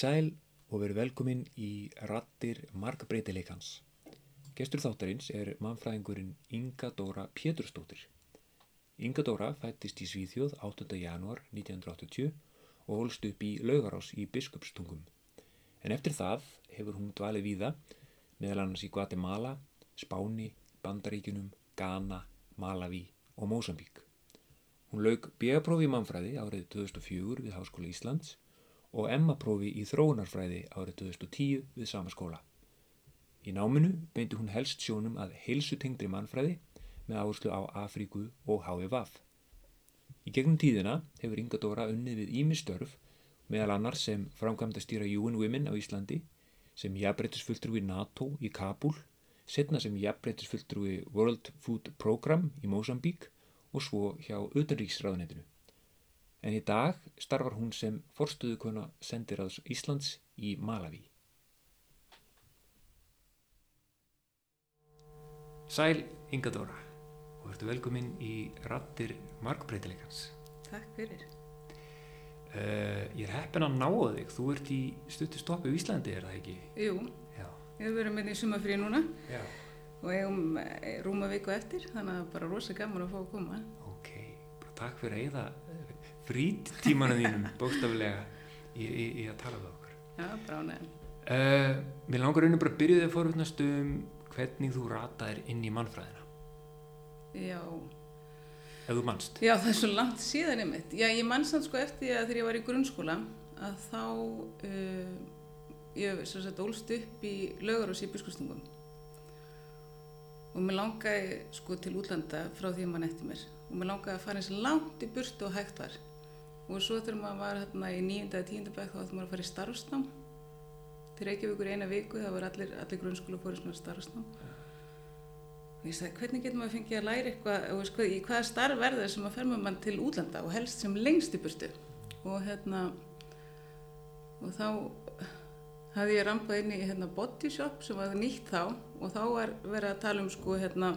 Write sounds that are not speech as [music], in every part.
Sæl og veru velkomin í Rattir markbreytileikans. Gestur þáttarins er mannfræðingurinn Inga Dóra Péturstóttir. Inga Dóra fættist í Svíþjóð 8. janúar 1980 og holst upp í Laugarás í Biskupstungum. En eftir það hefur hún dvalið víða, meðal annars í Guatemala, Spáni, Bandaríkunum, Ghana, Malawi og Mósambík. Hún lauk B.A.prófi í mannfræði árið 2004 við Háskóla Íslands og Emma-prófi í þróunarfræði árið 2010 við sama skóla. Í náminu beindi hún helst sjónum að heilsutengdri mannfræði með áherslu á Afríku og HVV. Í gegnum tíðina hefur Inga Dóra unnið við ímistörf meðal annars sem framkvæmda stýra UN Women á Íslandi, sem jafnbreytisfulltrúi NATO í Kabul, setna sem jafnbreytisfulltrúi World Food Program í Mosambík og svo hjá utanríksráðunetinu. En í dag starfar hún sem forstuðukona sendiráðs Íslands í Malawi. Sæl Inga Dóra og ertu velkomin í Rattir markbreytileikans. Takk fyrir. Uh, ég er heppin að ná að þig, þú ert í stuttu stoppu í Íslandi, er það ekki? Jú, Já. ég hef verið með í sumafrí núna Já. og eigum eh, rúma viku eftir, þannig að bara rosa gaman að fá að koma. Ok, bara takk fyrir að eigða frít tímanu þínum bókstaflega í, í, í að tala við okkur. Já, bránaðin. Uh, mér langar rauninu bara að byrja þig að forutnast um hvernig þú rataðir inn í mannfræðina, Já, ef þú manst. já, það er svo langt síðan einmitt. Já, ég mann samt sko eftir að þegar ég var í grunnskóla að þá, uh, ég sem sagt ólst upp í lögur og sípiskustungum og mér langaði sko til útlanda frá því að mann eftir mér og mér langaði að fara eins langt í burtu og hægt var og svo þegar maður var hérna í nýjunda eða tíunda bekk þá ætti maður að fara í starfsnám. Til Reykjavíkur eina viku það var allir, allir grunnskóla fórið svona starfsnám. Og ég sagði hvernig getur maður fengið að læra eitthvað og veist, hvað, í hvaða starf verður sem að ferma mann til útlanda og helst sem lengst í burtu? Og hérna og þá hafði ég rampað inn í hérna, body shop sem var nýtt þá. Og þá var verið að tala um sko hérna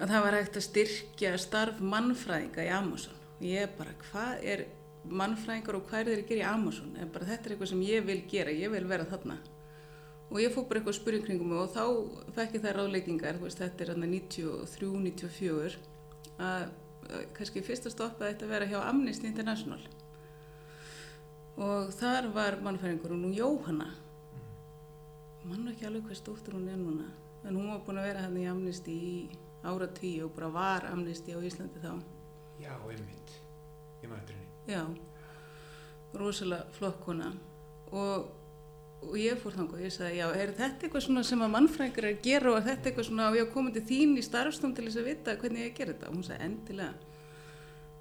að það var hægt að styrkja starf mannfræðinga í Amazon ég bara hvað er mannfræðingar og hvað er þeir að gera í Amazon? En bara þetta er eitthvað sem ég vil gera, ég vil vera þarna. Og ég fór bara eitthvað spurning kringum og þá fekk ég það ráðleikingar, veist þetta er hann 93-94 að að kannski fyrsta stoppað þetta að vera hjá Amnesty International. Og þar var mannfræðingur og nú Jóhanna. Mann ekki alveg hvað stóttur hún er núna en hún var búin að vera hann í Amnesty í ára tíu og bara var Amnesty á Íslandi þá Já, einmitt. Ég maður henni. já, rosalega flott kona. Og, og ég fór þangað og ég sagði já, er þetta eitthvað svona sem að mannfræðingar að gera og þetta eitthvað svona og ég koma til þín í starfstum til þess að vita hvernig ég að gera þetta. Og hún sagði endilega.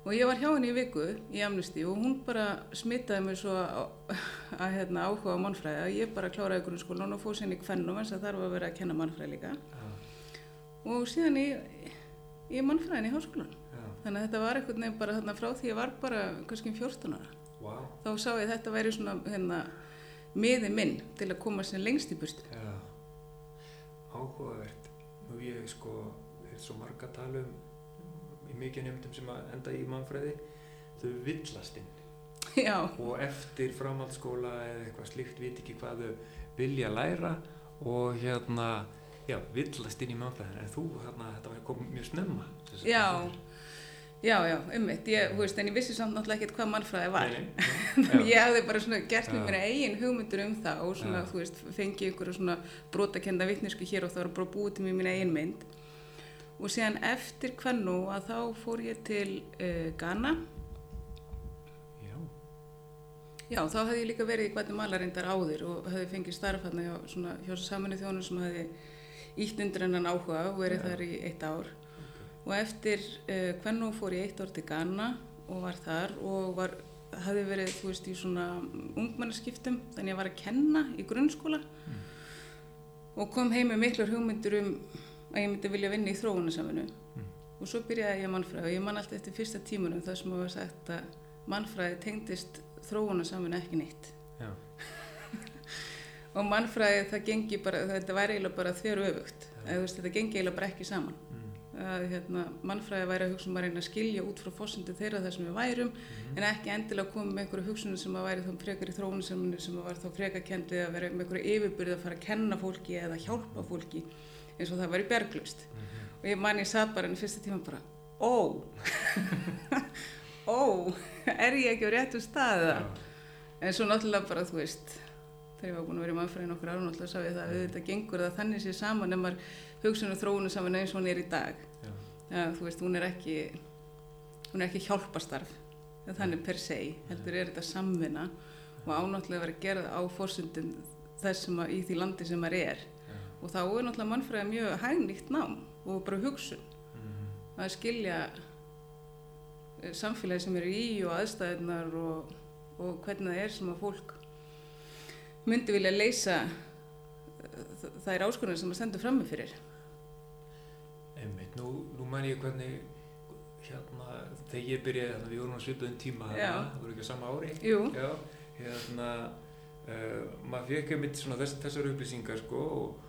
Og ég var hjá henni í viku í Amnesty og hún bara smitaði mig svo [laughs] að, hérna, áhuga á mannfræði. Að ég bara kláraði grunnskólan og fóð sér í kvennum eins að þar var að vera að kenna mannfræði líka. Já, og síðan í, í mannfræðin í háskólan þannig að þetta var einhvern veginn bara þarna frá því ég var bara kannski um 14 ára. Vá. þá sá ég að þetta væri svona hérna, miði minn til að koma sér lengst í burtu. Já, áhugavert. Nú ég sko, er svo marga að tala um í mikið nefndum sem enda í mannfræði, þau villast inn. [laughs] Já, og eftir framhaldsskóla eða eitthvað slíkt viti ekki hvað þau vilja læra og hérna, já, villast inn í mannfræðin en þú, hérna, þetta var komið mjög snemma. já já, já, ummitt, ég, þú veist, en ég vissi samt náttúrulega ekkert hvað mannfræði var. [laughs] Þannig ég hafði bara svona gert mér mér eigin hugmyndur um það og svona, Já. þú veist, fengið einhverju svona brotakenda vitnisku hér og það var bara búið til mér mín eigin mynd. Og síðan eftir hvernu að þá fór ég til uh, Ghana. Já, Já, þá hefði ég líka verið í Guatemala reyndar áður og hefði fengið starf hérna hjá, svona, hjá saminu þjónum sem hefði ítt undir hennan áhuga og verið Já. þar í eitt ár. Og eftir uh, hvernig fór ég eitt ár til Ghana og var þar og var, hefði verið, þú veist, í svona ungmennaskiptum, þannig að ég var að kenna í grunnskóla. Og kom heim með miklar hugmyndur um að ég myndi vilja vinna í þróunasaminu. Og svo byrjaði ég mannfræði og ég man alltaf eftir fyrsta tímunum þar sem að var sagt að mannfræði tengdist þróunasaminu ekki neitt. Já, [laughs] og mannfræði það gengi bara, þetta væri eiginlega bara þér öfugt eða veist þetta gengi eiginlega bara ekki saman. Mm, að hérna, mannfræði væri að hugsa um að reyna að skilja út frá fórsöndu þeirra þar sem við værum en ekki endilega koma með einhverju hugsunum sem að væri þá frekar í þróun sem, sem að var þá frekar kent við að vera með einhverju yfirbyrði að fara að kenna fólki eða hjálpa fólki eins og það væri berglust og ég man ég satt bara enn fyrsta tíma bara ó. [laughs] Ó, er ég ekki á réttu staða en svo náttúrulega bara þú veist þegar ég var búin að vera í mannfræðin okkur ára náttúrulega sá ég það að auðvitað gengur það þannig sé saman ef maður hugsunum þróunum saman eins og hún er í dag. Já. Ja, þú veist, hún er ekki hún er ekki hjálpastarf þannig per se, heldur er þetta samvinna og ánáttúrulega verið að gera það á fórsundum þess sem að í því landi sem maður er. Já. og þá er náttúrulega mannfræði mjög hægnýtt nám og bara hugsun. Mhm. að skilja eh, samfélagi sem eru í og aðstæðunar og, og hvernig það er sem að fólk myndi vilja leysa eh, þær áskonar sem að stendur frammi fyrir Einmitt, nú, nú man ég hvernig hérna, þegar ég byrjaði þannig að við vorum á svipuðum tíma Já. þarna, það voru ekki á sama ári. Já, hérna uh, maður fekk einmitt svona þess, þessar upplýsingar sko og,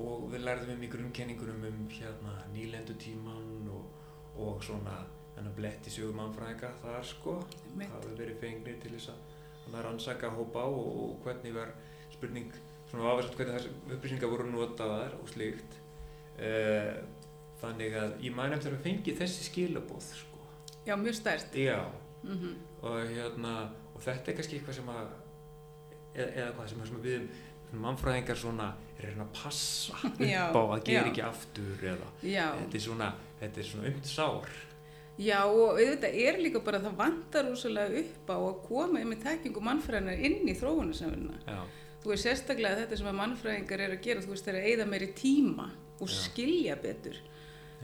og við lærðum um í grunnkenningunum um hérna nýlendu tíman og, og svona þennan bletti sögum mannfræðinga þar sko. Mitt, hafi verið fengnir til þess að þannig að rannsaka hópa og, og hvernig var spurning svona áversagt hvernig þessar upplýsingar voru notaðar og slíkt. Uh, þannig að ég mæn eftir að fengi þessi skilabóð sko. Já, mjög stærst já. Mm og hérna og þetta er kannski eitthvað sem að eða, eða hvað sem, sem við mannfræðingar svona er að passa [laughs] Já, upp á að gera já. ekki aftur eða Já, þetta er svona þetta er svona umt sár. Já og auðvitað er líka bara að það vantar úslega upp á að koma með þekkingu mannfræðinar inn í þróunasamvinna já, þú veist sérstaklega þetta sem að mannfræðingar er að gera þú veist það er að eyða meiri tíma og Já. skilja betur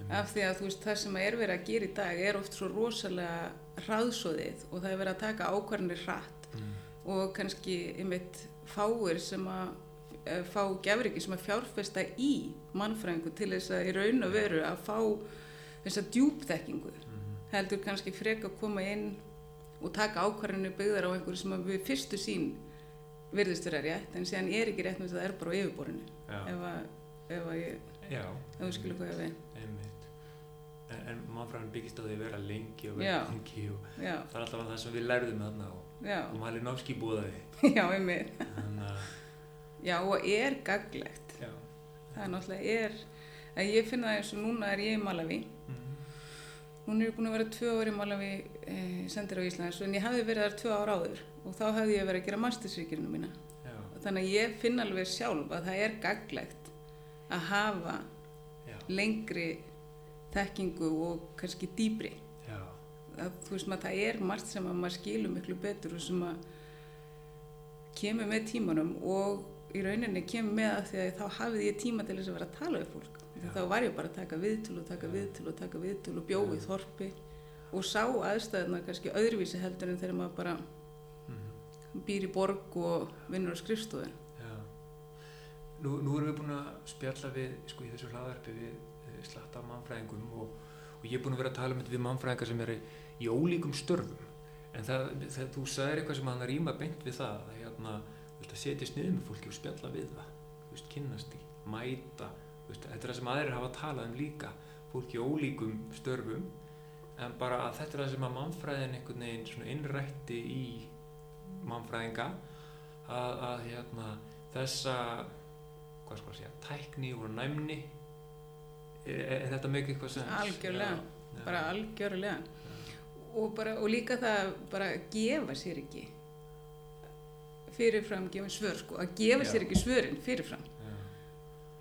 af því að þú veist það sem að er verið að gera í dag er oft svo rosalega hraðsóðið og það er verið að taka ákvarðanir hratt. Mm, og kannski einmitt fáir sem að eh, fá gefriki sem að fjárfesta í mannfræðingu til þess að í raun og veru að fá þessa djúpþekkingu. Mm, heldur kannski freka að koma inn og taka ákvarðanir byggðar á einhverju sem að við fyrstu sín virðist vera rétt en síðan er ekki rétt með þess að það er bara á yfirborðinu. Já, ef að, ef að ég, já. ef þú skilur hvað ég við einmitt en, en mannfræðin byggist á því að vera lengi og Já. vera lengi og já, það er alltaf það sem við lærðum þarna og, já, og búðaði [laughs] já, einmitt. Þannig að já, og er gaglegt já, það er náttúrulega er ég finna það eins og núna er ég í Malawi mm, Hún er búin að vera tvö ári í Malawi e, sendir á Íslands en ég hafði verið þar tvö ára áður og þá hafði ég verið að gera mastersvíkirinu mína. já, Þannig að ég finn alveg sjálf að það er gaglegt að hafa já, lengri þekkingu og kannski dýbri. já, Að, þú veist maður, það er margt sem að maður skilur miklu betur og sem að kemur með tímanum og í rauninni kemur með að því að þá hafði ég tíma til þess að vera að tala við fólk. Þá var ég bara að taka viðtölu og taka viðtölu og taka viðtölu og bjóði þorpi og sá aðstæðuna kannski öðruvísi heldur en þegar maður bara mm, býr í borg og vinnur á skrifstofu. já. Nú, nú erum við búin að spjalla við, sko, í þessu hlaðarpi við slatta mannfræðingum og, og ég er búin að vera að tala um þetta við mannfræðingar sem eru í ólíkum störfum. En það, þegar þú sagðir eitthvað sem hann rýma beint við það, að hérna, að setjast niður með fólki og spjalla við það, veist, kynnast því, mæta, veist, þetta er það sem aðrir hafa talað um líka, fólki í ólíkum störfum, en bara að þetta er það sem að mannfræðin einhvern veginn innrætti í mannfræðinga, að, að hérna, þessa, hvað sko að segja, tækni og næmni, er, þetta mikið eitthvað sem... Algjörlega, Já, já, bara algjörlega. já. Og, bara, og líka það bara að gefa sér ekki fyrirfram gefin svör sko, að gefa sér ekki svörin fyrirfram. Já,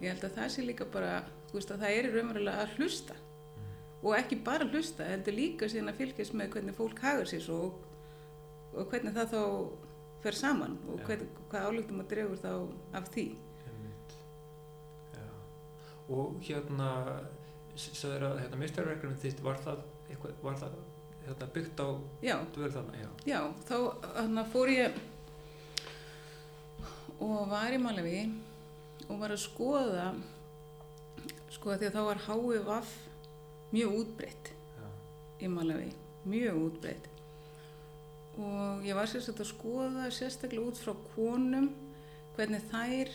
Ég held að það sé líka bara, veist að það er raunverulega að hlusta mm, og ekki bara hlusta, heldur líka síðan að fylgjast með hvernig fólk hagar sér svo og, og hvernig það þá fer saman og hvern, hvað álugtum að dregur þá af því. Og hérna, sagður að hérna, mistarverkefnum þitt, var það, eitthvað, var það hérna, byggt á Já, dvöl þarna? Já. já, þá hana, fór ég og var í Malawi og var að skoða sko að því að þá var HVF mjög útbreytt í Malawi, mjög útbreytt og ég var sérstaklega að skoða sérstaklega út frá konum hvernig þær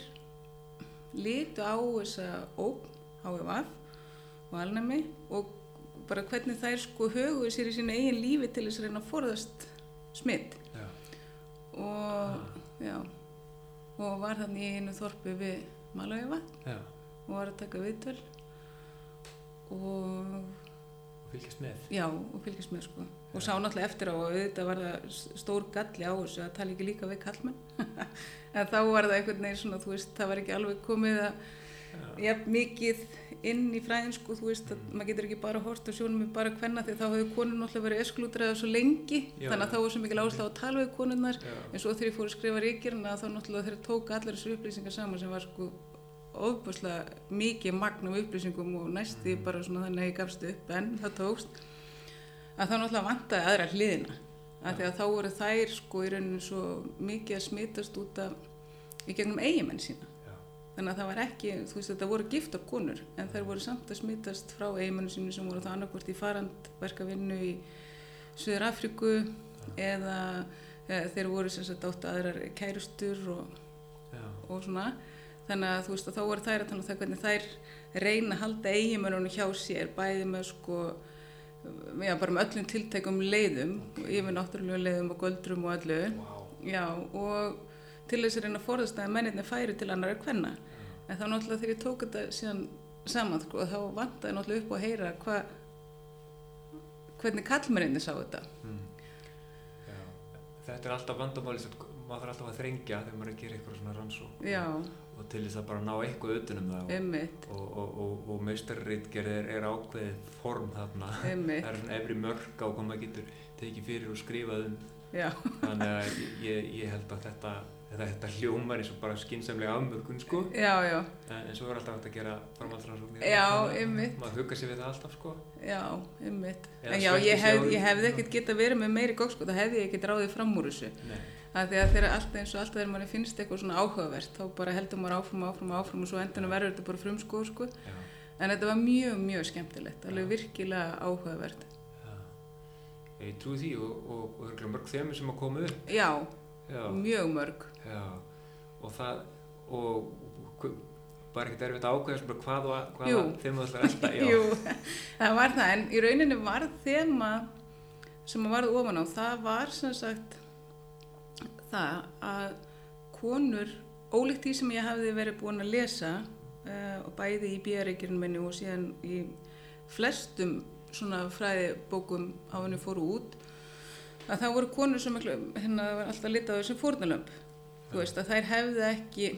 litu á þessa óp HVF og alnæmi og bara hvernig þær sko höguðu sér í sínu eigin lífi til þess að reyna að forðast smitt já, og, já, og var þannig í einu þorpi við Malavíva já, og var að taka viðtöl og og fylgjast með. já, og fylgjast með sko og sá náttúrulega eftir á og auðvitað var stór galli á þessu að tala ekki líka við kallmenn [laughs] en þá var það einhvern veginn svona þú veist, það var ekki alveg komið að jafn mikið inn í fræðin sko, þú veist að maður getur ekki bara hort á sjónum með bara hvenna því að þá hefur konur náttúrulega verið esklútraða svo lengi. Já, þannig að þá var svo mikil áherslu á að tala við konurnar. Já, en svo þegar ég fór að skrifa ríkirna þá náttúrulega þeir tók allar þessu upplýsingar saman sem var sko ofbúslega mikið magn af upplýsingum og næsti bara svona þannig að ég gafst upp en það tókst að þá náttúrulega vantaði aðra hliðina. Af því að þá voru þær sko í rauninu svo mikið að smitast út af í gegnum eigimenn sína. Já, þannig að það var ekki, þú veist þetta voru giftar konur en þær voru samt að smitast frá eigimennu sínu sem voru það annarkvort í farandverkavinnu í Suður Afríku eða, eða þeir voru sem sagt átt aðrar kærustur og, og svona. Þannig að þú veist að þá voru þær að tala um það hvernig þær reyna að halda eiginmennunum hjá sér bæði með sko já bara með öllum tiltækum leiðum yfir náttúrulega leiðum og göldrum og öllu. Vá, já og til þess að reyna að forðast að menninni færi til annar að kvenna. En þá náttúrulega þegar ég tók þetta síðan saman sko, þá vantaði náttúrulega upp á að heyra hva, hvernig kallmerinni sá þetta. Mm. Þetta er alltaf vandamáli sem maður þarf alltaf að þrengja þegar maður er að gera eitthvað svona rannsók já, og til þess að bara ná eitthvað utanum það og, og, og, og, og meistarritgerð er, er ákveðið form þarna. Það er efri mörg á hvað maður getur tekið fyrir og skrifað um. Þannig að ég, ég held að þetta þetta, hljómar eins og bara skinsamlega afmörkun sko. Já, já, en, en svo er alltaf hægt að gera einmitt. maður hugga sér við það alltaf sko. Já, ummitt en já, ég, hef, ég hefði ekkert geta verið með meiri góð sko, það hefði ég ekkert ráðið fram úr þessu. Að þegar allt eins og alltaf þegar manni finnst eitthvað svona áhugavert þá bara heldur maður áfram, áfram, áfram og svo endunum verður þetta bara frumskoð sko. Já, en þetta var mjög, mjög skemmtilegt. Alveg virkilega áhugavert. Já. ég trúi því og, og, og mörg þemur sem að koma upp. Já, já, mjög mörg já. og það og bara ekkert erfitt að ákveða sem bara hvað og hvað ætlar að elta [laughs] já, Jú, það var það, en í rauninni var þema sem að varð ofan á, það var sem sagt það að konur, ólíkt því sem ég hafði verið búin að lesa uh, og bæði í bíareikirinn minni og síðan í flestum svona fræðibókum á henni fóru út, að það voru konur sem hérna var alltaf litað á þessum fórnalömp, þú veist að þær hefði ekki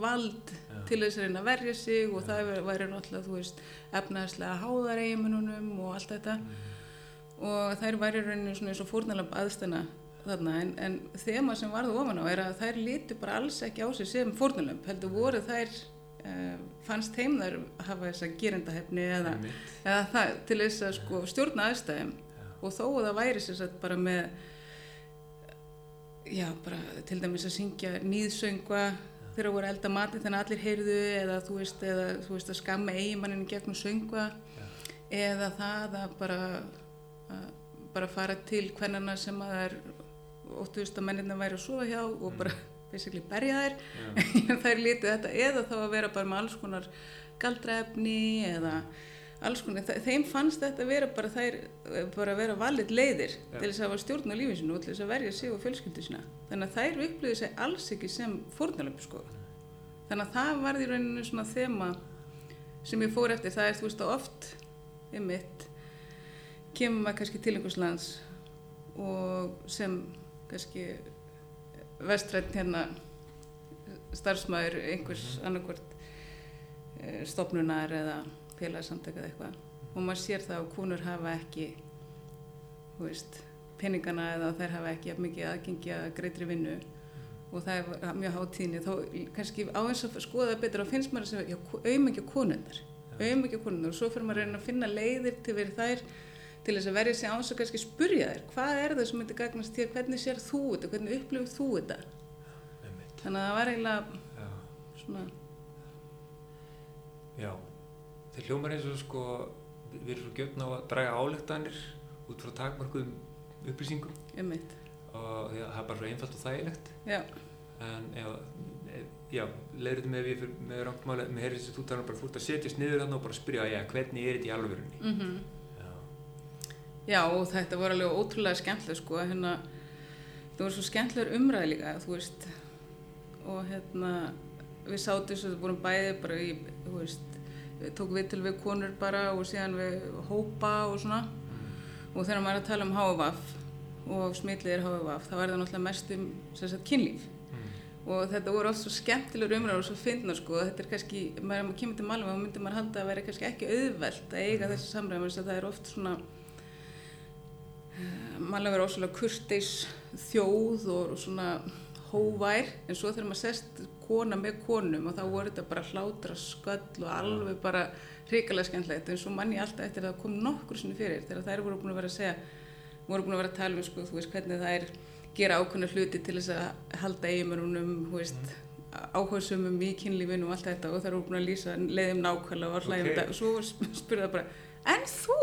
vald Já. til þess að reyna að verja sig og það væri náttúrulega, þú veist, efnaðslega háðar eigimununum og allt þetta. Og þær væri rauninni svona eins og fórnalamb aðstæna þarna. En, en þema sem varðu ofan á er að þær lítu bara alls ekki á sig sem fórnalamb heldur voru þær uh, fannst þeim þær hafa þessa gerendahefni eða, eða það til þess að sko stjórna aðstæðum. Já. og þó að það væri sér satt bara með já bara til dæmis að syngja nýðsöngva þegar voru að elda mati þannig að allir heyrðu eða þú veist, eða, þú veist að skamma eigimannin gegnum söngva Já. eða það að bara að bara fara til hvernana sem að það er óttuðust að mennina væri að sofa hjá og bara basically berja þær Já. [laughs] þær lítið þetta eða þá að vera bara með alls konar galdraefni eða alls konar, þeim fannst þetta vera bara þær eh, bara vera valið leiðir Já. til þess að hafa stjórn á lífið sinu og til þess að verja sig og fjölskyldu sína. Þannig að þær upplýði sig alls ekki sem fórnalömpu sko. Þannig að það varði í rauninu svona þema sem ég fór eftir, það er þú veist að oft um mitt kemur maður kannski til einhvers lands og sem kannski vestrætt hérna starfsmæður einhvers annarkvort eh, stofnunar eða félagsamtaka eða eitthvað. Og maður sér það að konur hafa ekki veist peningana eða þær hafa ekki mikið aðgengi að greitri vinnu. Og það er mjög hátíðni þá kannski á eins að skoða betur og finnst maður að auðmækja konundar auðmækja konundar og svo fyrir maður að reyna að finna leiðir til verið þær til þess að verja sig án þess að kannski spurja þær. Hvað er það sem myndi gagnast þér, hvernig sér þú þetta? Hvernig upplifir þú þetta? Einmitt. þannig að það var eiginlega Já. svona Já, þeir hljómar eins og sko við erum svo gjöfn á að draga álektanir út frá takmarkuðum upplýsingum. Um mitt og það er bara svo einfalt og þægilegt. Já, en ef, ef, já, leiður þetta með við fyrir, með rámmáli, með heyrðis að þú talar bara, þú ert að setjast niður hann og bara spyrja, já, hvernig er þetta í alvörunni? Mm Já, Já, og þetta voru alveg ótrúlega skemmtileg sko, hérna, það voru svo skemmtilegur umræði líka, þú veist, og hérna, við sátum svo, við vorum bæði bara í, þú veist, tókum við til við konur bara og síðan við hópa og svona, og þegar maður er að tala um HVF og smitliðir HVF, þá er það náttúrulega mest um, sagt, kynlíf. Og þetta voru oft svo skemmtilegur umræður og svo fyndna sko, þetta er kannski, maður, maður kemur til Malmö og myndir maður halda að vera kannski ekki auðvelt að eiga þessi samræðum, þess að það er oft svona, mannlega verið ósvöldlega kurteis þjóð og svona hóvær en svo þegar maður sest kona með konum og þá voru þetta bara hlátra sköll og alveg bara hrikalega skemmtilegt en svo mann ég alltaf eftir að það kom nokkur sinni fyrir þegar þær voru búin að vera að segja voru búin að vera að tala um sko, þú veist hvernig það er gera ákveðna hluti til þess að halda eiginmörunum, þú veist áhugasumum í kynlífinu og allt þetta og þær voru búin að lýsa leiðum nákvæmlega og hlæðum Ok. þetta og svo spurði það bara en þú?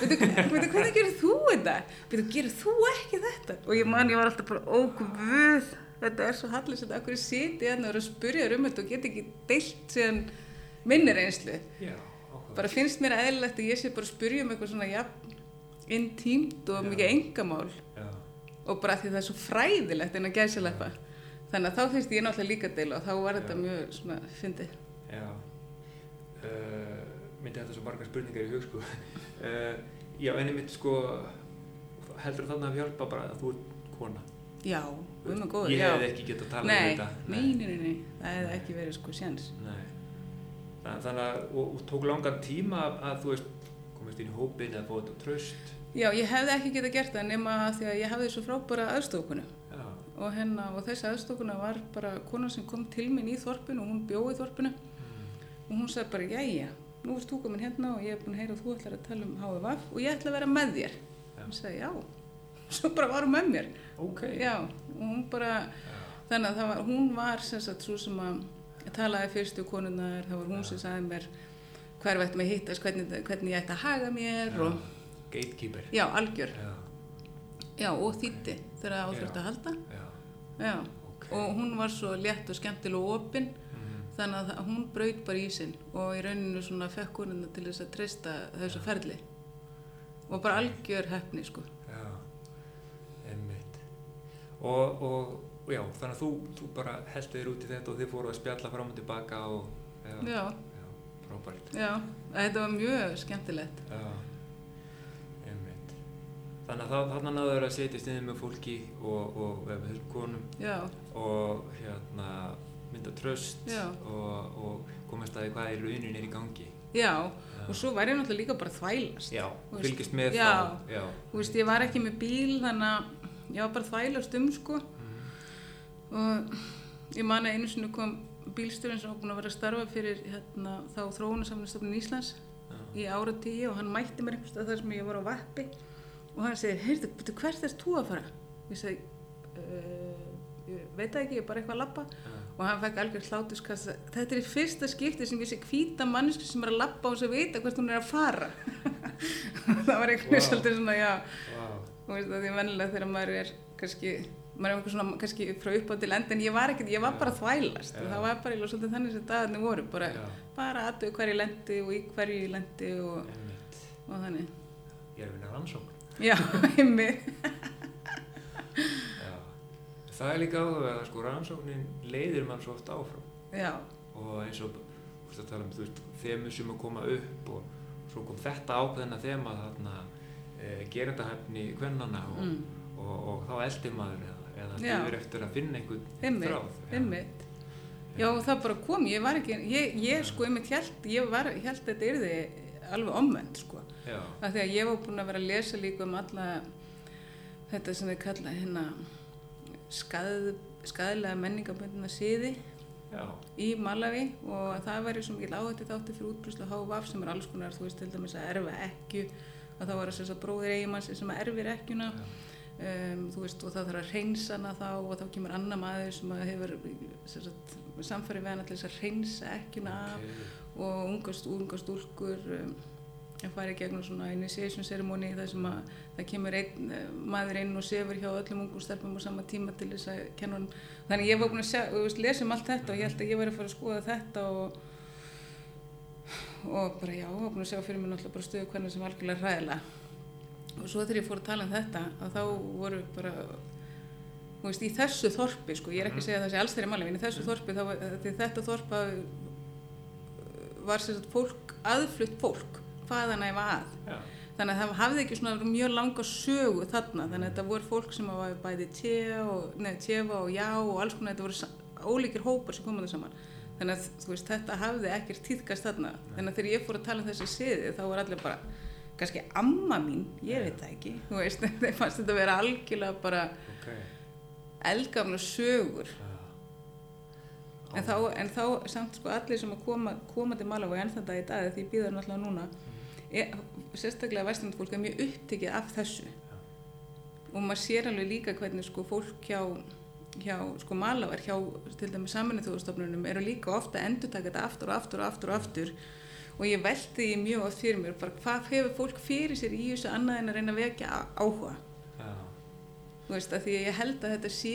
Veitu, hvernig gerir þú þetta? Veitu, gerir þú ekki þetta? Og ég man, ég var alltaf bara, ó, guð, þetta er svo hallið sem þetta, akkur ég siti hérna og er að spurja um þetta og get ekki deilt síðan minni reynslu. já. Bara finnst mér eðlilegt að ég sé bara að spurja um eitthvað svona, ja, intímt og Já. mikið engamál Já, og bara því það er svo fræðilegt en að gæsileppa. Þannig að þá finnst ég náttúrulega líka að deila og þá var þetta mjög svona fyndið. já. Uh, myndi þetta svo margar spurningar í hug, sko. Uh, já, en ég myndi, sko, heldur þannig að hjálpa bara að þú ert kona? Já, við með góður, Ég já. hefði ekki getað að tala um þetta. nei, nei, nei, það hefði ekki verið sko. Þa- Þannig að, og, og tók langan tíma að, að þú veist, komist inn í hópin fótt á tröst. Já, ég hefði ekki getað gert það nema því að ég hafði svo frábæra aðstofkunu Já, og, hérna, og þessi aðstofkuna var bara konan sem kom til mín í þorpinu og hún bjóði þorpinu og hún sagði bara, jæja, nú erst þú komin hérna og ég er búin að heyra að þú ætlar að tala um HVF og ég ætla að vera með þér. Já. Hún sagði, já, [laughs] svo bara var hún með mér. ok. Já, og hún bara, þannig að var, hún var sem sagt svo sem að talaði fyrstu konunnar, það var hún sem sagði mér hver ættum að hittast, hvernig, hvernig ég ætti að haga mér og, gatekeeper. já, algjör. Já, Já, og þýtti þegar það áþurft Já. að halda. já, Já, ok. og hún var svo létt og skemmtileg og opinn, Mhm. þannig að hún braut bara í sinn og í rauninu svona fekk konuna til þess að treysta þessu ferli. Og bara algjör hefni, sko. Já. Og, og, og já, þannig að þú, þú bara heldur þér út í þetta og þið fóru að spjalla fram og tilbaka og, já, Já, já, frábært. já, þetta var mjög skemmtilegt. Já, einmitt. Þannig að það, þannig náður að setjast niður með fólki og, og eða með konum Já, og hérna mynda tröst Já. og, og komast að því hvað í raunin er í gangi. já, og svo var ég náttúrulega líka bara þvælast. Já, fylgist með já. þá. Já, Þú veist, ég var ekki með bíl, þannig að ég var bara að þvælast um, sko. Mhm. Og ég man að einu sinni kom bílstjórinn sem var búin að vera að starfa fyrir hérna, þá þróunarsamnistofnun Íslands já, í ára tíu og hann mætti mér einhvers stað þar sem ég var á vappi og hann segi, heyrðu, betur hvert erst þú að fara? Ég segi, uh, ég veit ekki, ég er bara eitthvað að labba já. og hann fekk algjör hlátuskassa þetta er fyrsta skipti sem ég sé hvíta mannesku sem er að labba og sem vita hvert hún er að fara [laughs] það var einhvern veginn Vá. svolítið svona, já þú veist að því vennilega þegar maður er kannski, maður er eitthvað svona kannski frá upp á til enda en ég var ekkert, ég var bara þvælast. Og það var bara í svolítið þannig sem dagarnir voru bara, bara aðtöðu hverju lendi og í hverju ég lendi og, einmitt. og þannig. Ég er að vinna rannsókn. já, [laughs] heimi Já. Það er líka áhuga að sko rannsóknin leiðir mann svo oft áfram. Já, og eins og þú veist að tala um þú veist, þemu sem að koma upp og svo kom þetta ákveðina þema þarna e, gerendahæfni kvennana og, mm, og, og, þá eldir maður eða, býður eftir að finna einhvern þráð. Já. heimi já, og það bara kom, ég var ekki ég, ég sko, ég mitt held, ég var held að þetta yrði alveg omvend sko. Já, af því að ég var búin að vera að lesa líka um alla þetta sem við kalla hérna skað, skadalega menningabundina síði já, í Malawi og að það væri svo mikil áhætti þátti fyrir útbrúslu HVF sem er alls konar, þú veist til dæmis að erfa ekkju að það var að að bróðir eigimanns sem erfir ekkjuna. Um, þú veist og það þarf að reynsa hana þá og þá kemur annar maður sem að hefur samfæri til þess að reynsa ekkjuna af ok, og unga, st- unga stúlkur um, að fara í gegnum svona initiation ceremony þar sem að það kemur einn eh, maður inn og sefur hjá öllum ungum stelpum á sama tíma til þess að kenna hann þannig ég var búin að lesa um allt þetta og ég held að ég væri að fara að skoða þetta og og bara já, var búin að sjá fyrir mig náttúrulega bara stöðu hvernig sem algjörlega hræðilega. Og svo þegar ég fór að tala um þetta að þá voru bara þú veist, í þessu þorpi, sko, ég er ekki að segja að það sé alls þeirri máli, en í þessu þorpi, þá, var- því þetta þorpa var sem sagt fólk, aðflutt fólk hvaðan æfa að. Já. þannig að það hafði ekki svona mjög langa sögu þarna, þannig að þetta voru fólk sem var bæði og, tjefa og já og alls konar, þetta voru ólíkir hópar sem komaðu saman þannig að þú veist, þetta hafði ekkert tíðkast þarna. Þannig að þegar ég fór að tala um þessi siði þá var allir bara, kannski amma mín? Ég veit það ekki, þú veist [laughs] þeir fannst þetta að vera algjörlega bara Ok. eldgamla sögur. Já. en þá, en þá samt sko allir sem að koma, koma til Malawi enn þetta í dag því býður náttúrulega núna er, sérstaklega vestlandi fólk er mjög upptikið af þessu. Og maður sér alveg líka hvernig sko fólk hjá, hjá sko Malawi hjá til dæmis saminnið þjóðstofnunum eru líka ofta að endurtaka þetta aftur og aftur og aftur og aftur og ég velti því mjög oft fyrir mér bara hvað hefur fólk fyrir sér í þessu annað en að reyna að vekja áhuga Já. þú veist, að því að ég held að þetta sé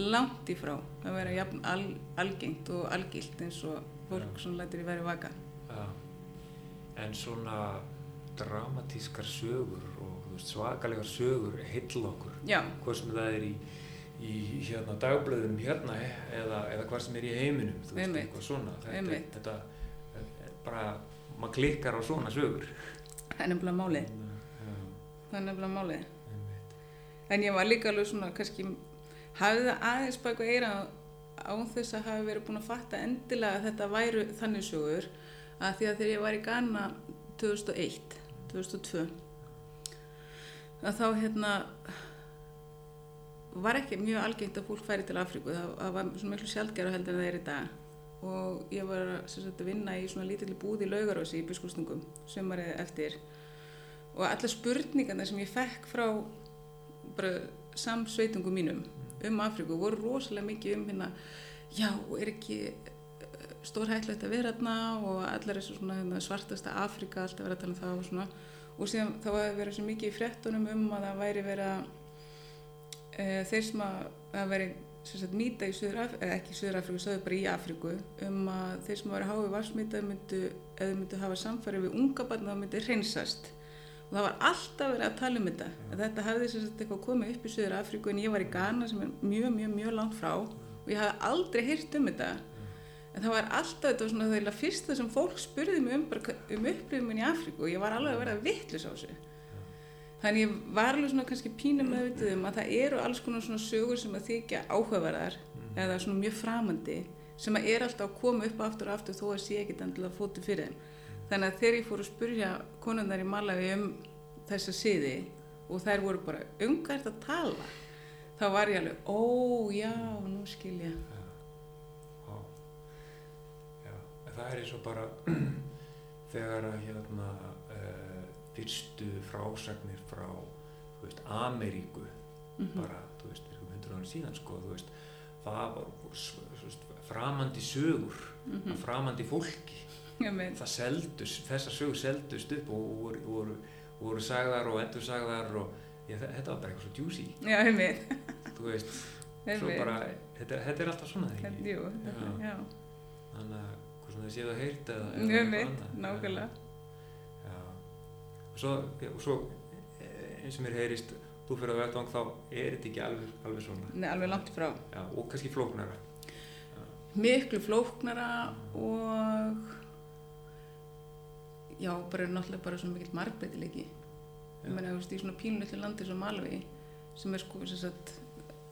langt í frá að vera jafn al, algengt og algilt eins og fólk Já. svona lætur í væri vaka Já. En svona dramatískar sögur og svakalegar sögur heilla okkur. Hvað sem það er í, í hérna, dagblöðum hérna eða, eða hvað sem er í heiminum, þú veist, eitthvað svona. Þetta, þetta er bara, maður klikkar á svona sögur. það er nefnilega málið. Það er nefnilega málið. En ég var líka alveg svona kannski hafði það aðeins baka eira án þess að hafi verið búin að fatta endilega að þetta væru þannig sögur að því að þegar ég var í Ghana 2001 2002 að þá hérna var ekki mjög algengt að fólk færi til Afríku. Það, það var svona miklu sjaldgæra heldur en það er í dag. Og ég var sagt, að vinna í svona lítilli búð í Laugarósi í biskustungum sumarið eftir. Og alla spurningarna sem ég fekk frá bara samsveitungum mínum um Afríku voru rosalega mikið um hérna já, er ekki stórhættlegt að vera þarna og allar þessu svona hérna, svartasta Afríka alltaf vera að um það og svona. Og síðan þá var verið svo mikið í fréttunum um að það væri vera e, þeir sem að, að veri sagt mýta í Suður Afríku, eða ekki í Suður Afríku, stöðu bara í Afríku um að þeir sem væri háið varsmýta myndu, eða myndu hafa samfæri við unga barn þá myndi hreinsast. Og það var alltaf verið að tala um þetta. Að þetta hafði sem sagt eitthvað komið upp í Suður Afríku en ég var í Ghana sem er mjög, mjög, mjög langt frá og ég hafði aldrei heyrt um þetta. En það var alltaf þetta var svona þegar fyrsta sem fólk spurði mig um, um upplifum í Afríku og ég var alveg að vera vittlis á þessu þannig ég var alveg svona kannski pínum meðvitið um að það eru alls konar svona sögur sem að þykja áhugaverðar eða svona mjög framandi sem að er alltaf að koma upp aftur og aftur þó að sé ekkit endilega fótið fyrir þeim. Þannig að þegar ég fór að spurja konundar í Malawi um þessa siði og þær voru bara umgært að tala? Þá var ég alveg, ó já, nú skil ég. Já. Já, en það er eins og bara [clears throat] þegar að hérna fyrstu frásagnir frá, veist, Ameríku Mhm. bara, þú veist, fyrir hundur ára síðan, sko, þú veist, það var s- framandi sögur, Mhm. framandi fólki, það seldust, þessar sögur seldust upp og voru, voru, voru sagðar og endur sagðar og ég, þetta var bara eitthvað svo juicy, já, ég meina þú veist, [laughs] svo veit. bara, þetta, þetta er alltaf svona, þegar Já. já, Þannig að hvað sem þið séð að heyrt eða, eitthvað annað. nákvæmlega. Svo, svo eh, eins og mér heyrist, þú fyrir að vettvang þá er þetta ekki alveg, alveg svona. Nei, alveg langt frá. Já, og kannski flóknara. Miklu flóknara og já, bara náttúrulega bara svo mikill margbreytileiki. Já. Ég meina, þú veist, í svona pínulitlu landi svo Malawi sem er sko, sem sagt,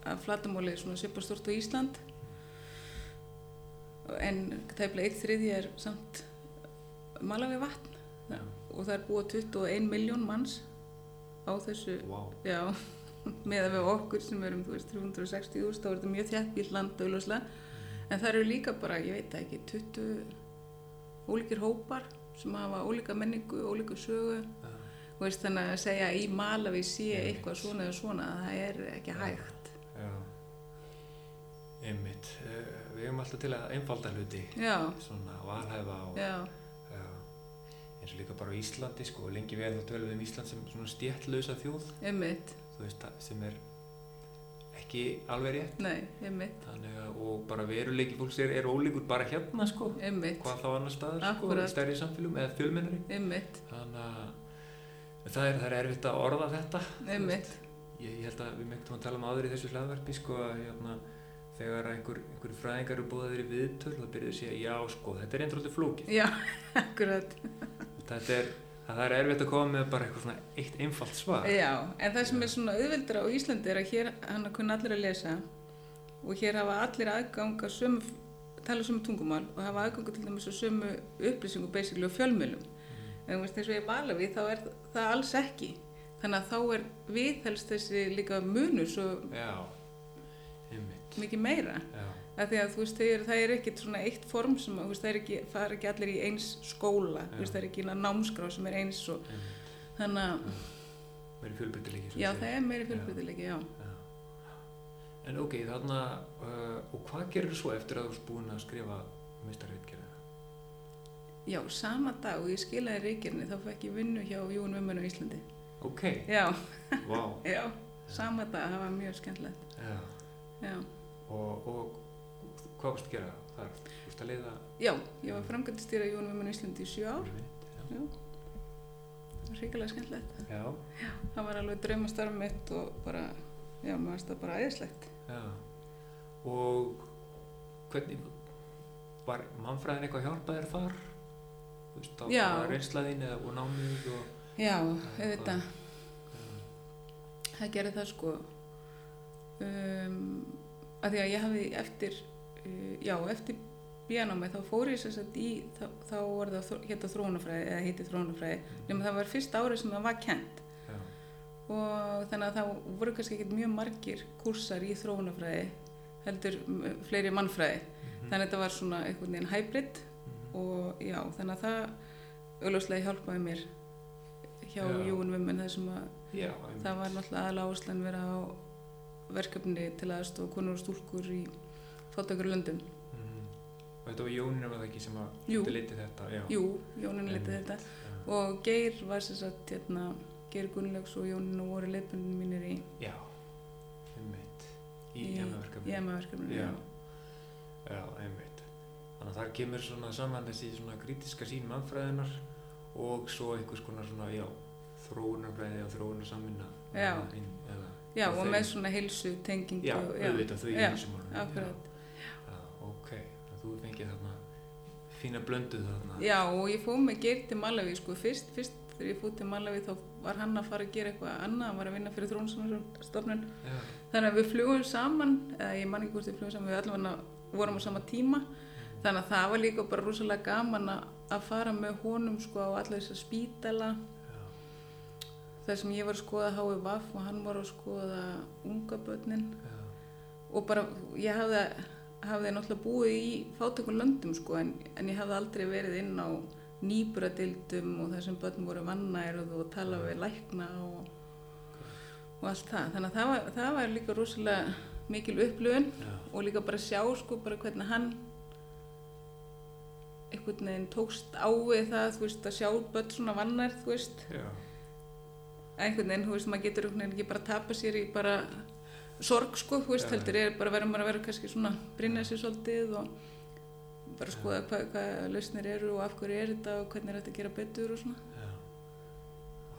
að flatamóli svona svipa stort á Ísland en tæplega eitt þriði er samt Malawi vatn Já. Og það er búið 21 miljón manns á þessu Vá. Já, [laughs] með við okkur sem erum, veist, 360.000, þá er þetta mjög þjættbíl land en það eru líka bara, ég veit ekki, 20 ólíkir hópar sem hafa ólíka menningu, ólíka sögu, þú veist, þannig að segja í Malawi sé Einmitt. eitthvað svona eða svona, það er ekki hægt. Já. Einmitt. Eh, Við hefum alltaf til að einfalda hluti, svona valhæfa og... eins og líka bara á Íslandi sko, og lengi vel þá tölum við um Ísland sem svona stjættlausa þjóð. Einmitt, þú veist, það- sem er ekki alveg rétt. Nei, einmitt, þannig að, og bara veruleiki fólks er, er ólíkur bara hérna sko einmitt, hvað þá annar staðar sko, Akkúrat. í stærri samfélum eða fjölmennari einmitt, þannig að það er, það er erfitt að orða þetta þú einmitt, veist. ég, ég held að við meintum að tala um áður í þessu hlaðvarpi sko að hérna, þegar einhver, einhver fræðingar eru búið í viðtöl þá byrjuðu að segja já sko þetta er einnig alltaf flókið. Já, [laughs] akkurat, þetta er, það er erfitt að koma með bara eitthvað svona eitt einfalt svar já, en það sem er svona auðveldra á Íslandi er að hér hann kunna allir að lesa og hér hafa allir aðgang að sömu, tala sömu tungumál og hafa aðgang til dæmis að sömu upplýsingu basically og fjölmjölum. En þú veist eins og ég vala við þá er það alls ekki. Þannig að þá er viðhelst þessi líka munur svo já, mikið meira. já, Af því að þú veist, þeir, það er ekkit svona eitt form sem, að, veist, það er ekki, fara ekki allir í eins skóla, þú veist, það er ekki námskrá sem er eins og einmitt þannig að, verið fjölbreytileiki svo já, að það er meiri. Já. En ok, þarna, uh, og hvað gerir svo eftir að þú ert búin að skrifa meistarreitgerðina? Já, sama dag og ég skilaði reykjarni þá fekk ég vinnu hjá Jón Vimmun á Íslandi. Ok, Já, vá, [laughs] já, sama dag, það var mjög skemmtilegt. já, Já, og, og hvað varst að gera þar? Þú varst að leiða já ég var framkvæmdistýra Jón Vimmun á Íslandi í sjö ár, Einmitt, já. það var hrikalega skemmtilegt. Já, Það var alveg draumastarf mitt og bara, já, maður varst það bara æðislegt. já, og hvernig, var mannfræðin eitthvað að hjálpa þér þar? Þú veist, á Já. reynslaðin eða og námið og... Já, auðvitað, Já, það gerði það sko, um, að því að ég hafði eftir, já, eftir bíanámið þá fór ég sér sagt í, þá, þá var það hétta þróunafræði, eða heiti þróunafræði, nema það var fyrsta árið sem það var kent. já, og þannig að það voru kannski ekkert mjög margir kursar í þróunafræði heldur fleiri mannfræði. Mhm, þannig að þetta var svona einhvern veginn hybrid mhm, og já, þannig að það auðvitað hjálpaði mér hjá Já. Jón Vimmen þar sem að Já, það var náttúrulega aðalega áherslan vera á verkefni til aðstofa konur og stúlkur í fátakur löndum Mhm. Og þetta var Jóninu var það ekki sem að Jú. leiti þetta, já. Jú, Jónin Einmitt. þetta Já. og Geir var sér satt hérna, Geir Gunnlaugs og Jónin og voru leifbundin mínir í, Já, einmitt. Í. EMA-verkefninu Já. já. Já, einmitt. Þannig að þar kemur svona saman þessi svona krítiska sín mannfræðinar og svo einhvers konar svona, já, þróunarfræði og þróunarsamvinna. Já. Já, og með svona heilsu tengingu. Já, auðvitað þau í Já, þú fengið þarna fína blöndu þarna. Já, og ég fóð með Geir til Malawi, sko, fyrst, fyrst þegar ég fóð til Malawi þá var hann að fara að gera eitthvað annað, hann var að vinna fyrir þrónstofnun. Já, Þannig að við flugum saman, eða ég man ekki hvort við flugum saman, við allavega vorum á sama tíma. Þannig að það var líka bara rosalega gaman að- að fara með honum, sko, á alla þessa spítala. já, þar sem ég var að skoða HVF og hann var að skoða unga börnin já, og bara ég hafði, hafði náttúrulega búið í fátökum löndum sko en, en ég hafði aldrei verið inn á nýburadildum og þar sem börn voru vannærið og tala við lækna og, og allt það. Þannig að það var, það var líka rosalega mikil upplöfun og líka bara sjá sko bara hvernig hann einhvern veginn tókst á við það þú veist að sjá börn svona vannærð þú veist. Já, einhvern veginn, þú veist, maður getur einhvern veginn ekki bara að tapa sér í bara sorg, sko, þú veist, Já. heldur er bara verður maður að vera kannski svona brinna sér svolítið og bara skoða hvað hva lausnir eru og af hverju er þetta og hvernig er þetta að gera betur og svona. já.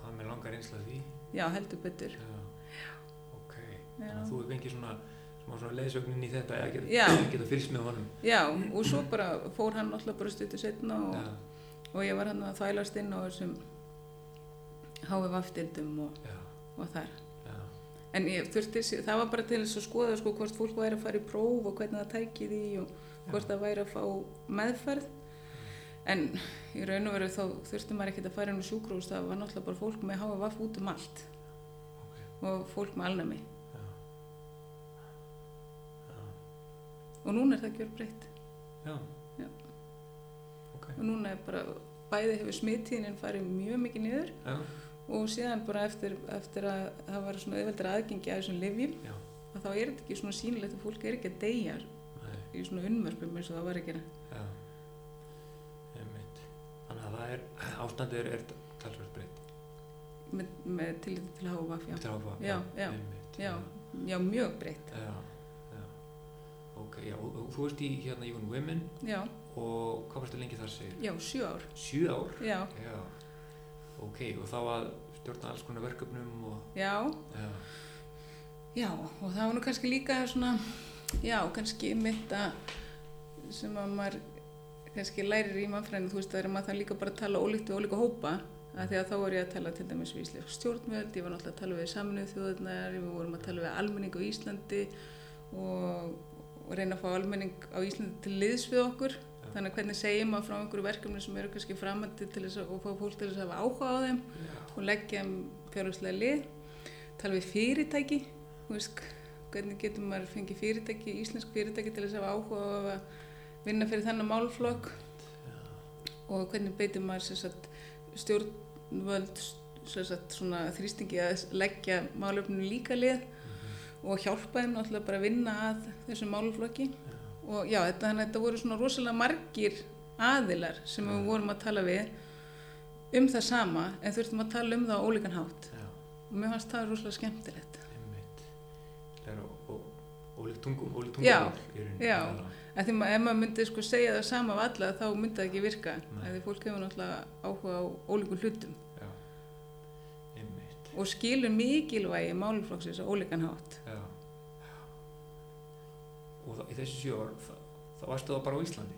Það með langar einslega því. Já, heldur betur. Já, ok. Já. Þannig að þú fengið svona, smá svona leiðsögnin í þetta eða Já. geta, geta fylgst með honum. Já, og svo bara fór hann alltaf bara stuttu setna og, Já, og ég var hann að þvælast inn á þessum HVF-dildum og, já, og þar. Já, En ég þurfti, það var bara til þess að skoða sko hvort fólk væri að fara í próf og hvernig það tæki því og hvort það væri að fá meðferð. En í raun og veru þá þurfti maður ekkert að fara inn á sjúkrús, það var náttúrulega bara fólk með HVF út um allt ok, og fólk með alnæmi. já. Já, Og núna er það gjör breytt. já. Já. Ok, Og núna er bara, bæði hefur smittíðinin farið mjög mikið niður já, og síðan bara eftir, eftir að það var svona auðveldur aðgengi að þessum livjum, að þá er þetta ekki svona sýnilegt að fólk er ekki að deyja nei, í svona unnvörpum eins og það var gera. já. Einmitt. Þannig að það er, ást, ástandið er, er talsvægt breytt með, með tilliti til HVF, já. Að hafa- Já, já, einmitt, Já, já, mjög breytt. já, já. ok, já, og, og þú ert í hérna Even Women Já, og hvað varstu lengi þar segir? já, sjö ár. Sjö ár? Já, Já, ok, og þá að stjórna alls konar verkefnum og, já, já, já, og það var nú kannski líka svona, já, kannski mitt að sem að maður kannski lærir í mannfræðinu, þú veist, það er að maður það líka bara að tala ólíkt við ólíka hópa, að því að þá var ég að tala til dæmis við íslensk stjórnvöld, ég var náttúrulega að tala við saminuð þjóðurnar, við vorum að tala við almenning á Íslandi og, og reyna að fá almenning á Íslandi til liðs við okkur, þannig hvernig segjum maður frá einhverju verkefni sem eru kannski framandi til þess að fá fólk til þess að hafa áhuga á þeim já, og leggja fjárhagslega lið, tala við fyrirtæki, veist, hvernig getur maður fengið fyrirtæki, íslensk fyrirtæki til þess að hafa áhuga á að vinna fyrir þennan málflokk og hvernig beitir maður sagt, stjórnvöld sagt, svona, þrýstingi að leggja málefninu líka lið og hjálpa þeim náttúrulega bara að vinna að þessum málflokki og já, þetta, þannig að þetta voru svona rosalega margir aðilar sem við vorum að tala við um það sama en þurftum að tala um það á ólíkan hátt. Já, og mér fannst það rosalega skemmtilegt. Það er ólíkt tungum, ólíkt Já, tungum rauninni. já. að því að ef maður myndi sko segja það sama af alla þá myndi það ekki virka. Því fólk hefur náttúrulega áhuga á ólíkum hlutum. Já, einmitt, og skilur mikilvægi máluflokksins á ólíkan hátt. Já. Og í þessi það, það varstu það bara á Íslandi?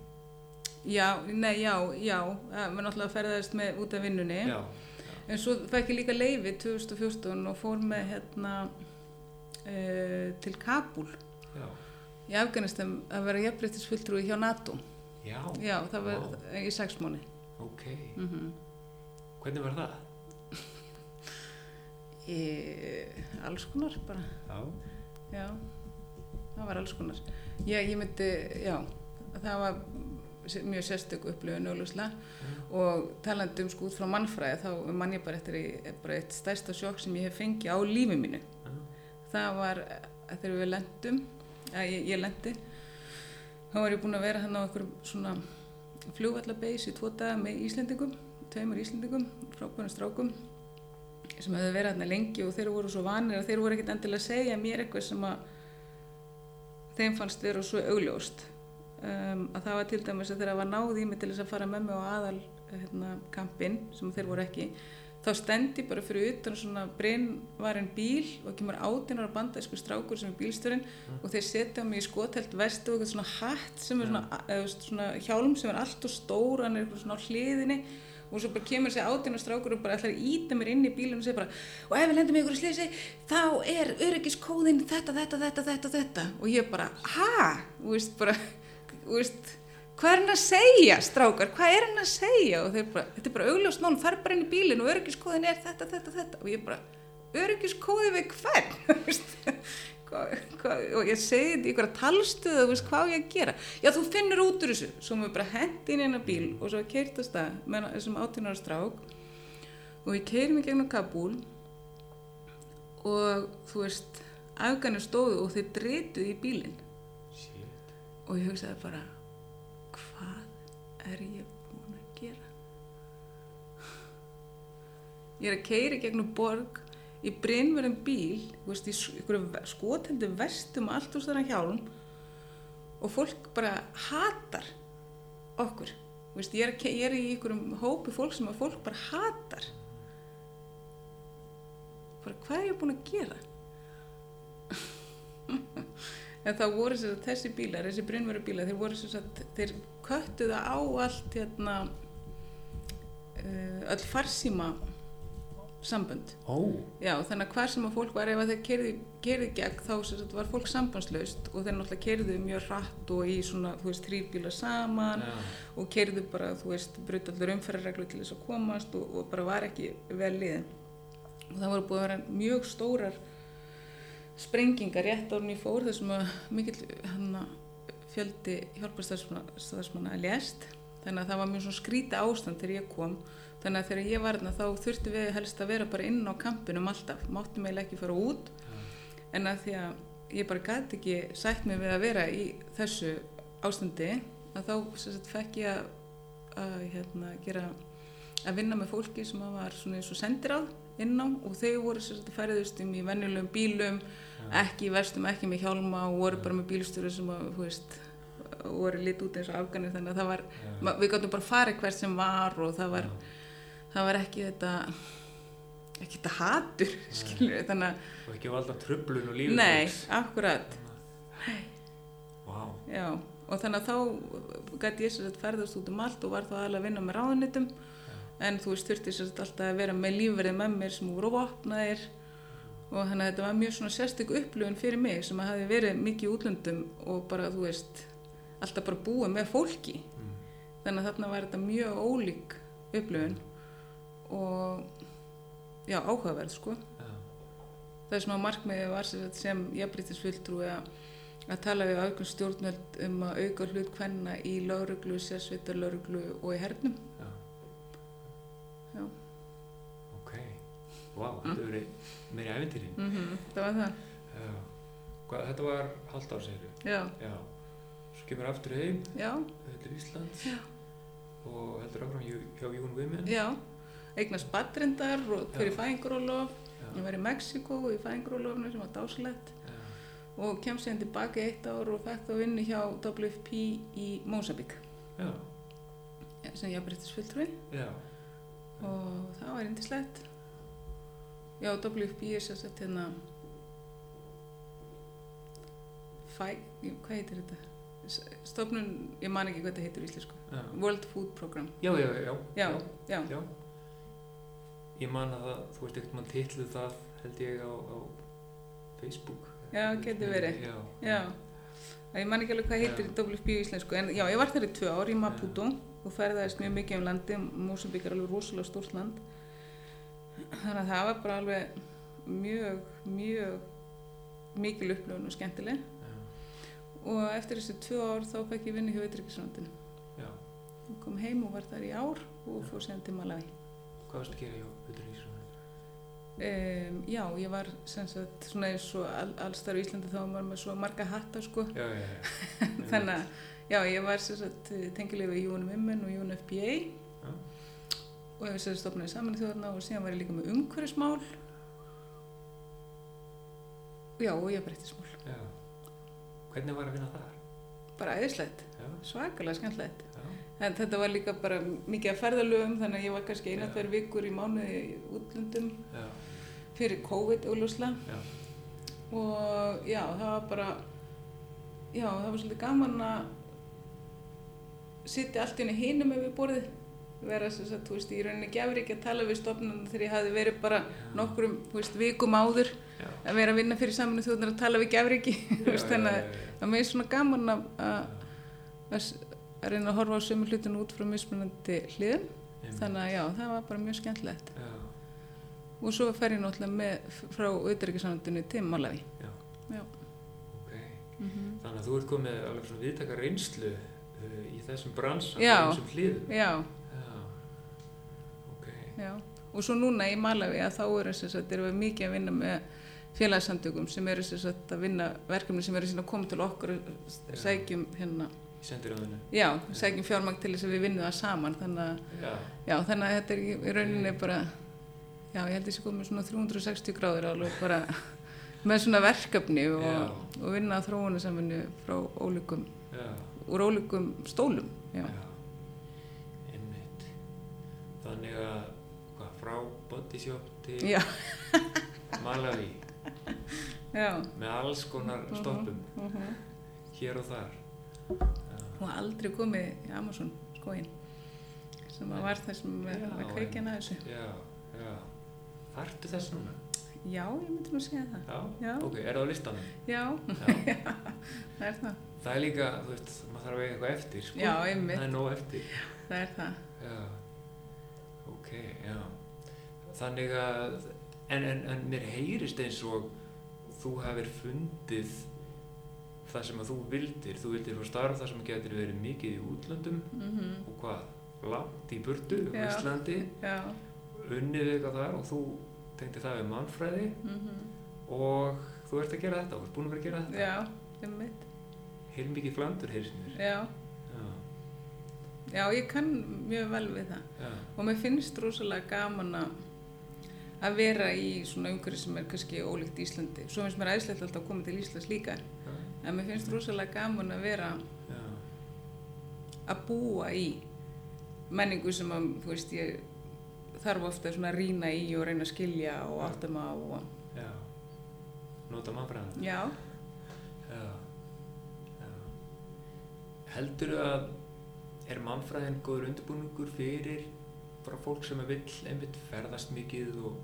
já, nei, já, já. Að við náttúrulega ferðaðist með út af vinnunni. Já, en svo fekk ég líka leifi 2014 og fór með hérna uh, til Kabul já, í Afganistan að vera jafnbreytisfulltrúi hjá NATO. Já, já, það var í sex mánu ok. mm Hvernig var það? í alls konar bara. Já, já, það var alls konar. Já, ég myndi, já það var mjög sérstök upplifun auðvitað og talandi um sko út frá mannfræði þá mann ég bara eftir í, bara eitt stærsta sjokk sem ég hef fengið á lífi mínu. Já, það var eh, þegar við lendum að ég, ég lendi þá var ég búin að vera hann á einhverjum svona flugvallabeis í tvo daga með Íslendingum tveimur Íslendingum, frábærum strákum sem hefðu verið hann lengi og þeir voru svo vanir að þeir voru ekkert endilega að segja mér eitthvað sem að þeim fannst vera svo augljóst. Um, að það var til dæmis að þeirra var náð í mig til þess að fara með mig á aðal hérna, kampinn sem þeir voru ekki þá stendi bara fyrir utan svona brinnvarinn bíl og kemur átinn ára bandæsku strákur sem er bílstörinn og þeir setja mig í skotelt vestu og eitthvað svona hatt sem er svona, veist, svona hjálm sem er allt og stór hann er eitthvað svona á hliðinni og svo bara kemur þessi átinn og strákur og bara ætlar að íta mér inn í bílunum og segir bara og ef við lendum í ykkur slisi þá er öryggiskóðinn þetta, þetta, þetta, þetta, þetta. Og ég bara, ha? Þú veist bara, þú veist hvað er hann að segja, strákar, hvað er hann að segja? Og þeir bara, þetta er bara augljóst mál fær bara inn í bílinn og öryggiskóðin er þetta, þetta, þetta. Og ég bara, öryggiskóði við hvern [laughs] Hvað, hvað, og ég segi þetta í ykkur talstöðu þú veist hvað ég að gera? Já þú finnur út úr þessu, svo mér bara hendi inn í hennar bíl og svo keirt að stað með þessum áttunar strák. Og ég keiri mig gegnum Kabul og þú veist afganir stóðu og þeir drituð í bílinn. Og ég hugsaði bara hvað er ég búin að gera? Ég er að keira gegnum borg í brinnverðum bíl veist, í s- einhverju skotendi vestum allt úr þarna hjálm og fólk bara hatar okkur. Veist, ég, er, ég er í einhverjum hópi fólk sem að fólk bara hatar. Bara hvað er ég búin að gera? [laughs] En þá voru að þessi bílar, þessi brinnveru bílar þeir voru sér að þeir köttuða á allt hérna uh, öll farsíma sambönd. Ó, já, þannig að hvar sem að fólk var ef að þeir kerði, gegn þá sagt var fólk sambandslaust og þeir náttúrulega kerðu mjög hratt og í svona, þú veist, þrýr bílar saman já, og kerðu bara, þú veist, brut allir umferðarreglu til þess að komast og, og bara var ekki vel liðin. Og það voru búið að vera mjög stórar sprengingar rétt árun í fór þessum að mikill hana, fjöldi hjálparstarfsmanna lést þannig að það var mjög svona skríti ástand þegar ég kom. Þannig að þegar ég var þarna þá þurfti við helst að vera bara inn á kampinum alltaf. Máttum eiginlega ekki fara út. En að því að ég bara gæti ekki sætt mig við að vera í þessu ástandi að þá sagt, fekk ég að, að hérna, gera að vinna með fólki sem var svona eins og sendiráð inn á. Og þau voru sagt færiðust um í venjulegum bílum ekki í vestum, ekki með hjálma og voru bara með bílstjóri sem að, þú veist voru lit út eins og afganir þannig að það var, ma- við gáttum bara farið hvert sem var og það var, það var ekki þetta ekki þetta hatur, skilur við þannig að, og ekki valda tröflun og lífið nei, fólks. akkurat. Vá, já, og þannig að þá gæti ég sér að ferðast út um allt og var þá aðalega að vinna með ráðunitum en þú veist þurfti sér alltaf að vera með lífverið með mér sem voru opnaðir og þannig að þetta var mjög svona sérstök upplifun fyrir mig sem að hafi verið mikið útlöndum og bara þú veist alltaf bara búið með fólki. Mm. þannig að þarna var þetta mjög ólík upplifun og já áhugaverð sko. Já, það sem að markmiði var sem, sagt sem jafnbrytisfulltrúi að, að tala við ákveðum stjórnvöld um að auka hlut hvenna í lauruglu, sérsveitar lauruglu og í hernum. Já, já, ok. Vá, þetta hefur verið meiri æfintýrin mm það var það. Já, hvað, þetta var halvt ár segir já, Já, kemur aftur heim. Til Íslands Já. og heldur áfram hjá, Jón já. Eignast badrindar og fyrir fæðingurólof Já. ég var í Mexiko í fæðingurólofinu sem var dásalett Já, og kem sér tilbaka í eitt ár og fekk þá vinnu hjá WFP í Mósabík sem jafnbrytisfulltrúi já, og það var yndislegt. Já, WFP er sér sett hérna fæ, hvað heitir þetta stofnun, ég man ekki hvað þetta heitir í íslensku. Já. World Food Program. Já, já, já, já, já, já. Ég man að það, þú veist ekkert mann titluð það held ég á, á Facebook. Já, getur verið. Já, já. Ég man ekki alveg hvað heitir. WFP í íslensku en já, ég var þar í tvö ár í Maputo og ferðaðist mjög mikið um landi Mósambík er alveg rosalega stórt land. Þannig að það var bara alveg mjög, mjög mikil upplöfun og skemmtileg og eftir þessi tvö ár þá fekk ég vinnu hjá Utryggisrandinu. já. Ég kom heim og var þar í ár og fór síðan til Malawi. Hvað varst að gera hjá Utrýsson? Um, já, ég var sem sagt svona eins og all, allstar í Íslandi þá var maður svo marga hatta sko. Já, já, já. [laughs] Þannig að, já, ég var sem sagt tengilegu í UNMN og UNFPA Já. og ég var sem sagt stofnaði saman í þjóðarna og síðan var ég líka með umhverfismál já, og ég breyttismál. Já. Hvernig var að vinna þar? Bara æðislegt, Já, svakalega skemmtlegt. En þetta var líka bara mikið að ferðalögum þannig að ég var kannski eina Já. tveir vikur í mánuði útlöndum já, fyrir COVID já, og já, það var bara já, það var svolítið gaman að sitja allt í henni hinum ef við borðið vera þess að, þú veist, í rauninni gefur ekki að tala við stofnunum þegar ég hafi verið bara nokkrum, þú veist, vikum áður já. að vera að vinna fyrir saminu þjóðnar að tala við gefur ekki [laughs] Já, þannig já, að það með svona gaman að, að, að reyna að horfa á sömu hlutinu út frá mismunandi hliðum þannig að já, það var bara mjög skemmtilegt Já, og svo fer ég náttúrulega með frá auðvitaðrikiðsannandinu til Malawi já, já, ok. mm Þannig að þú ert komið alveg svona viðtaka reynslu uh, í þessum bransa, Já. þessum hliðum. já, Já. Já. Og svo núna í Malawi að þá eru erum við mikið að vinna með félagsamtökum sem eru þess að vinna verkefni sem eru að koma til okkur sækjum hérna, já, sækjum fjármagn til þess að við vinnum það saman þannig að Já, Já, þannig að þetta er í- rauninni bara, já, ég held að sé komið svona 360 gráður alveg bara [laughs] með svona verkefni og, og vinna að þróunasamvinnu frá ólíkum, já, úr ólíkum stólum, já. Einmitt. Þannig að, frá bodyshop til Malawi með alls konar stoppum mhm. hér og þar. og aldrei komið í Amazon skóin sem að var það sem Já, að kveikja að þessu. Já, já. Þarftu þess núna? Já, ég myndi nú að segja það. Já, Já. ok, er það á listanum? Já, [laughs] Já. það er það, Það er líka, þú veist, maður þarf að eiga eitthvað eftir, sko. Já, einmitt. Það er nóg eftir. það er það. Já, ok, já. Þannig að, en, en, en mér heyrist eins og þú hefur fundið það sem að þú vildir. Þú vildir fá starf þar sem getur verið mikið í útlöndum. Mm og hvað, langt í burtu, á Já. Íslandi, unnið eitthvað þar og þú tengdi það við mannfræði. Mm og þú ert að gera þetta, þú ert búin að vera að gera þetta. já, um mitt, Heil mikið flandur, heyrist mér. já. Já, já, ég kann mjög vel við það. Já, og mér finnst rosalega gaman að að vera í svona umhverju sem er kannski ólíkt Íslandi. Svo finnst mér æðislegt alltaf að koma til Íslands líka. Já, en mér finnst rosalega gaman að vera já, að búa í menningu sem að, þú veist, ég þarf ofta svona að rýna í og reyna að skilja og átta á og, já. Nota mannfræðan. já, Já, já. Heldur að er mannfræðin góður undirbúningur fyrir bara fólk sem vill einmitt ferðast mikið og,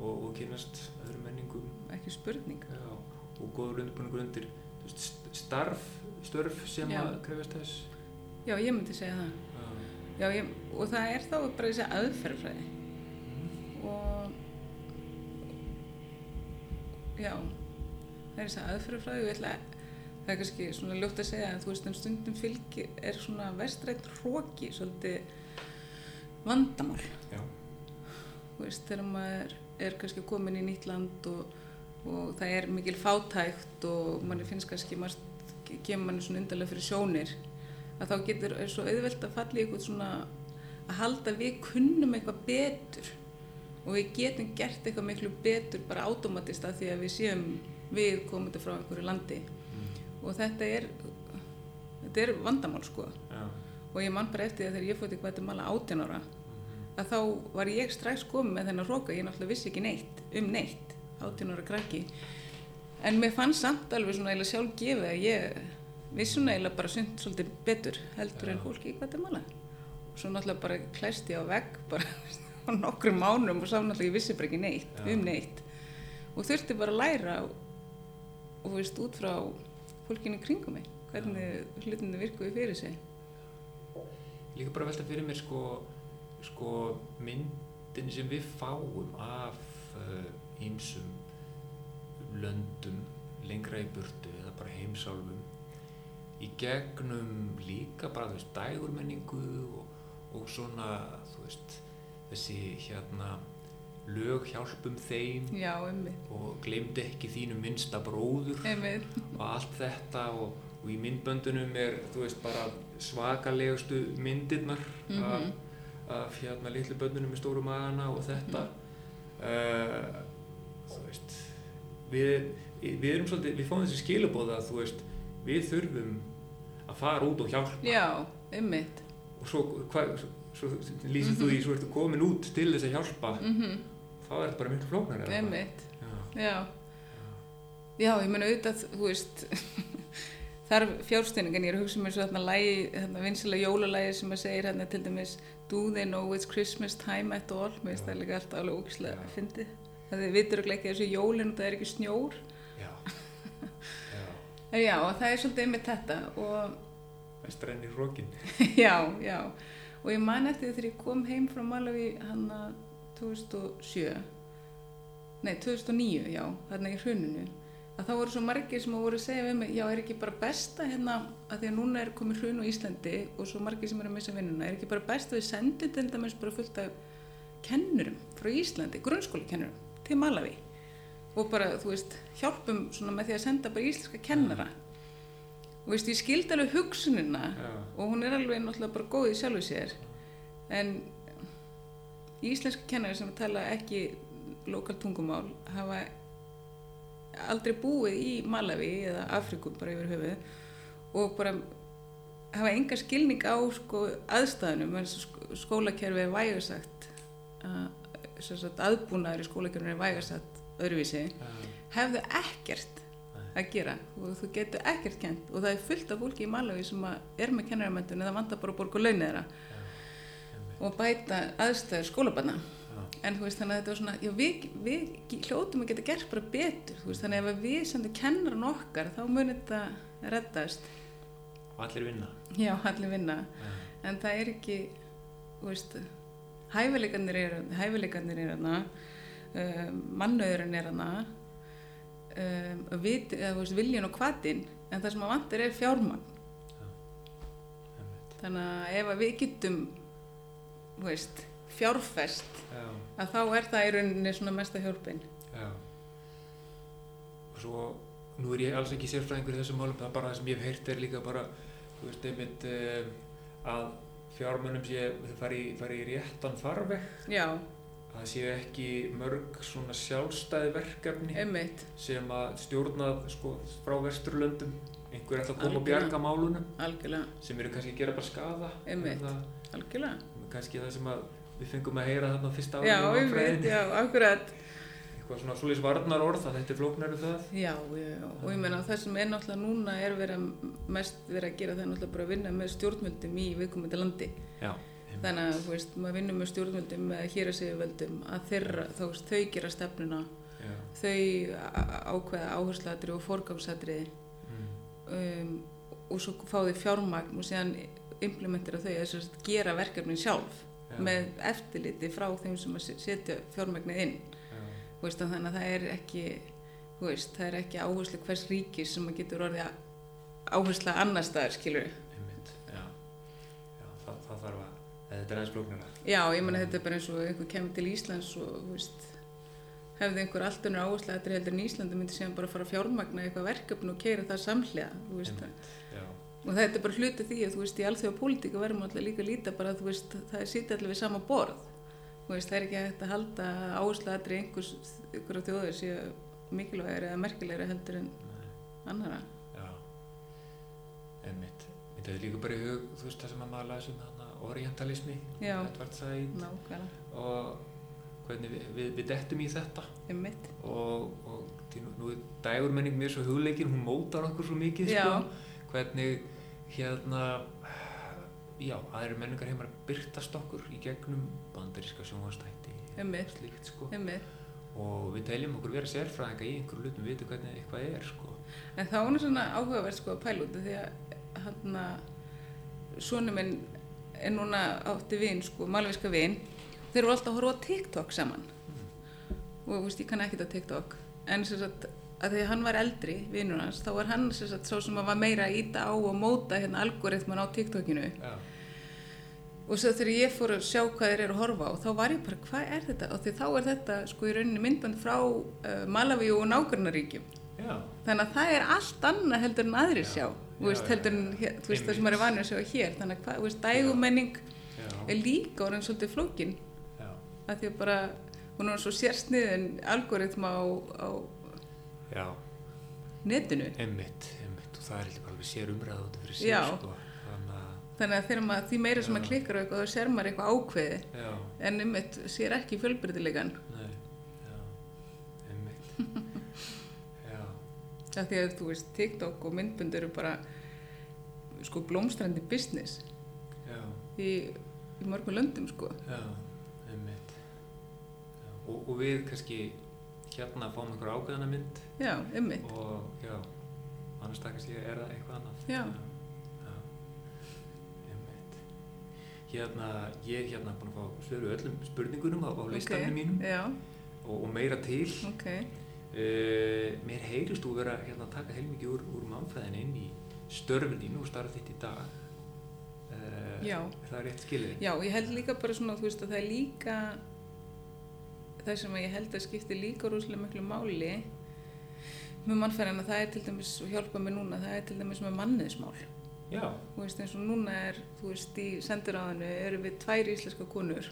og, og kynast öðrum menningum. Ekki spurning. Já, og góður undirbúningur undir st- starf, störf sem Já. að krefast þess. Já, ég myndi segja það. Já, ég, og það er þá bara þessi aðferðfræði og já það er þessi aðferðfræði og ég ætla að það er kannski svona ljótt að segja en þú veist en stundum fylgir er svona vestrætt hróki svolítið vandamál. Já, þú veist þegar maður er kannski komin í nýtt land og, og það er mikil fátækt og manni finnst kannski margt kemur manni svona undarlega fyrir sjónir að þá getur svo auðvelt að falla í eitthvað svona að halda að við kunnum eitthvað betur. Og við getum gert eitthvað miklu betur bara automatist að því að við séum við komandi frá einhverju landi. Og þetta er þetta er vandamál sko. Já, og ég man bara eftir því að þegar ég fótti Guatemala 18 ára að þá var ég strax komið með þennan róka ég náttúrulega vissi ekki neitt um neitt 18 ára krakki. En mér fannst samt alveg svona eiginlega sjálf gefið að ég vissi svona eiginlega bara sund svolítið betur heldur en Já. fólki í Guatemala. Og svo náttúrulega bara klæst ég á vegg bara [laughs] á nokkrum mánum og sá náttúrulega ég vissi bara ekki neitt Já. um neitt. Og þurfti bara að læra og, veist út frá fólkinu kringum mig hvernig hlutinu virkuði fyrir sig. Líka bara velta fyrir mér sko, sko myndin sem við fáum af ímsum löndum lengra í burtu eða bara heimsálfum í gegnum líka bara þú veist dægurmenningu og, og svona þú veist þessi hérna lög hjálpum þeim já, og glemdi ekki þínu minnsta bróður einmitt. og allt þetta og, og í myndböndunum er þú veist bara svakalegustu myndirnar Mhm. af, af hérna litlu böndunum með stóru magana og þetta uh, þú veist við, við erum svolítið við fáum þessi skilabóða að þú veist við þurfum að fara út og hjálpa. Já, einmitt. og svo, svo, lýsir þú því svo ertu komin út til þess að hjálpa. Mm þá er þetta bara miklu flóknar Einmitt, Já, já. Já, ég meina auðvitað, þú veist, [laughs] þarf fjárstæning, en ég er að hugsa mér svo þarna lægi, þarna vinsilega jólalægi sem að segir hérna til dæmis Do they know it's Christmas time at all? Mér finnst það líka alltaf alveg ógislega Já. að fyndi. Það þið vitur ekki þessu jólinn og það er ekki snjór. já, [laughs] já. En já, það er svolítið einmitt þetta og Vestræn í hrókin [laughs] já, já. Og ég man eftir þegar ég kom heim frá Malawi hann 2007, nei 2009, já, þarna í hruninu, að þá voru svo margir sem voru að segja við mig, já, er ekki bara besta hérna, að því að núna er komið hrun á Íslandi og svo margir sem eru að missa vinnuna, er ekki bara best að við sendum til dæmis bara fullt af kennurum frá Íslandi, grunnskólakennurum, til Malawi og bara, þú veist, hjálpum svona með því að senda bara íslenska kennara. Og veist, ég skildi alveg hugsunina Já, og hún er alveg náttúrulega bara góð í sjálfu sér. En íslenska kennari sem tala ekki lokal tungumál hafa aldrei búið í Malawi eða Afriku bara yfir höfuð og bara hafa enga skilning á sko, aðstæðunum. Eins og sk- skólakerfi er vægarsagt aðbúnaður í skólakerfinu er vægarsagt öðruvísi. Já, hefðu ekkert að gera og þú getur ekkert kent og það er fullt af fólki í Malawi sem er með kennaramöndun eða vantar bara að borga launið þeirra einmitt. og bæta aðstæður skólabarna. Já. En þú veist þannig að þetta var svona já, við, við hljótum að geta gert bara betur veist þannig að ef við sendum kennaran okkar þá mun þetta reddast. Og allir vinna. Já, allir vinna. Já, en það er ekki veist hæfileikarnir eru hæfileikarnir eru hana um, mannauðurinn er hana um, vit, eða, veist, viljun og hvatin en það sem að vantir er fjármagn. Einmitt. þannig að ef að við getum þú veist, fjárfest já, að þá er það í rauninni svona mesta hjálpin. Já. Og svo nú er ég alls ekki sérfræðingur í þessum málum það er bara það sem ég hef heyrt er líka bara þú veist einmitt um, að fjármunum sé, fari, fari í réttan farveg, já, að það séu ekki mörg svona sjálfstæði verkefni einmitt, sem að stjórnað sko frá vesturlöndum, einhver ætla að koma og bjarga málunum. Algjörlega, sem eru kannski að gera bara. Einmitt. Það, algjörlega. kannski það sem að við fengum að heyra þarna á fyrsta ári Já, einmitt, já, akkurat. Eitthvað svona svolítið varnar orð að þetta er flóknari það. Já, já, já, og ég meina það sem er náttúrulega núna er verið mest verið að gera það er náttúrulega bara að vinna með stjórnvöldum í viðkomandi landi. Já. Þannig að, þú veist, maður vinnur með stjórnvöldum með hér að segja völdum að þeirra, þá veist, þau gera stefnuna, Já. þau ákveða áhersluatri og forgangsatri Mm. um, og svo fá þau fjármagn og síðan implementera þau að gera verkefnin sjálf Já. með eftirliti frá þeim sem að setja fjármagnið inn. Veist, þannig að það er ekki veist, það er ekki áherslu hvers ríkis sem að getur orðið áhersla annar staðar, skilur já. Já, það, það þarf að, þetta er aðeins flóknara. Já, ég meina þetta er bara eins og einhver kemur til Íslands og veist, hefði einhver allt önnur áherslu að þetta er heldur en Íslandi myndi síðan bara fara að fjármagna eitthvað verkefni og keira það samhliða, þú veist Einmitt, já. Og þetta er bara hluti því að þú veist, í alþjóða pólitíku verðum alltaf líka að líta bara að þú veist, það er sýta allir við sama borð. Þú veist, það er ekki að halda áherslu að einhvers, einhverja þjóðir séu mikilvægir eða merkilegri heldur en Nei, annara já. Einmitt. Þetta er líka bara í hug, þú veist það sem að maður læsum þarna orientalismi, Já. Nákvæmlega, og hvernig við, við, við dettum í þetta. Einmitt. Og, og því nú, nú er dægurmenning mér svo hugleikin, hún mótar okkur svo mikið sko, hvernig hérna já, aðri menningar heimar byrtast okkur í gegnum bandaríska sjónvastætti slíkt sko. Einmitt. Og við teljum okkur vera sérfræðinga í einhverju hlutum, við veitum hvernig eitthvað er sko. En þá er nú svona áhugavert sko að pæla út af því að hann að svona minn er núna átti vin sko, malviska vin þeir eru alltaf að horfa á TikTok saman. Og þú veist ég kann ekkert á TikTok. En sem sagt að því að hann var eldri vinur hans þá var hann sem sagt sá sem að var meira að íta á og móta hérna algoritman á TikTokinu. Já, og svo þegar ég fór að sjá hvað þeir eru að horfa á þá var ég bara hvað er þetta? Og því þá er þetta sko í rauninni myndband frá uh, Malawi og nágrannaríkjum. Já, þannig að það er allt annað heldur en aðrir Já, sjá veist, heldur en hér- veist, það sem maður er vanur að sjá hér. Þannig að hvað, veist, dægumenning er líka orðin svolítið flókin. Að því að bara, hún er svo sérsniðin algoritma á, á já, netinu? Einmitt, einmitt. Og það er eitthvað alveg sér umræða út fyrir Já. sko. þannig að, þannig að maður, því meira sem maður klikkar á eitthvað þá sér maður eitthvað ákveði já, en einmitt sér ekki já, einmitt, [laughs] já, að því að þú veist, TikTok og myndbund eru bara sko blómstrandi business í, í mörgum löndum sko. Já, einmitt, já, og, og við kannski hérna fáum einhver ákveðana mynd já, einmitt, og já, annars það kannski er það eitthvað annað? Já. já, einmitt. Hérna, ég er hérna búin að fá svöru öllum spurningunum á, á listanum mínum. já, og, og meira til. Ok. Uh, mér heyrist þú vera hérna að taka heilmikið úr, úr mannfræðin inn í störfin þínu og starf þitt í dag. Uh, Já. er það rétt skilið? Já, ég held líka bara svona, þú veist, að það er líka það sem ég held að skipti líka rúslega miklu máli með mannfæðina, það er til dæmis, og hjálpa mér núna, það er til dæmis með manniðsmál. já, Þú veist, eins og núna er, þú veist, í sendiráðinu eru við tvær íslenska konur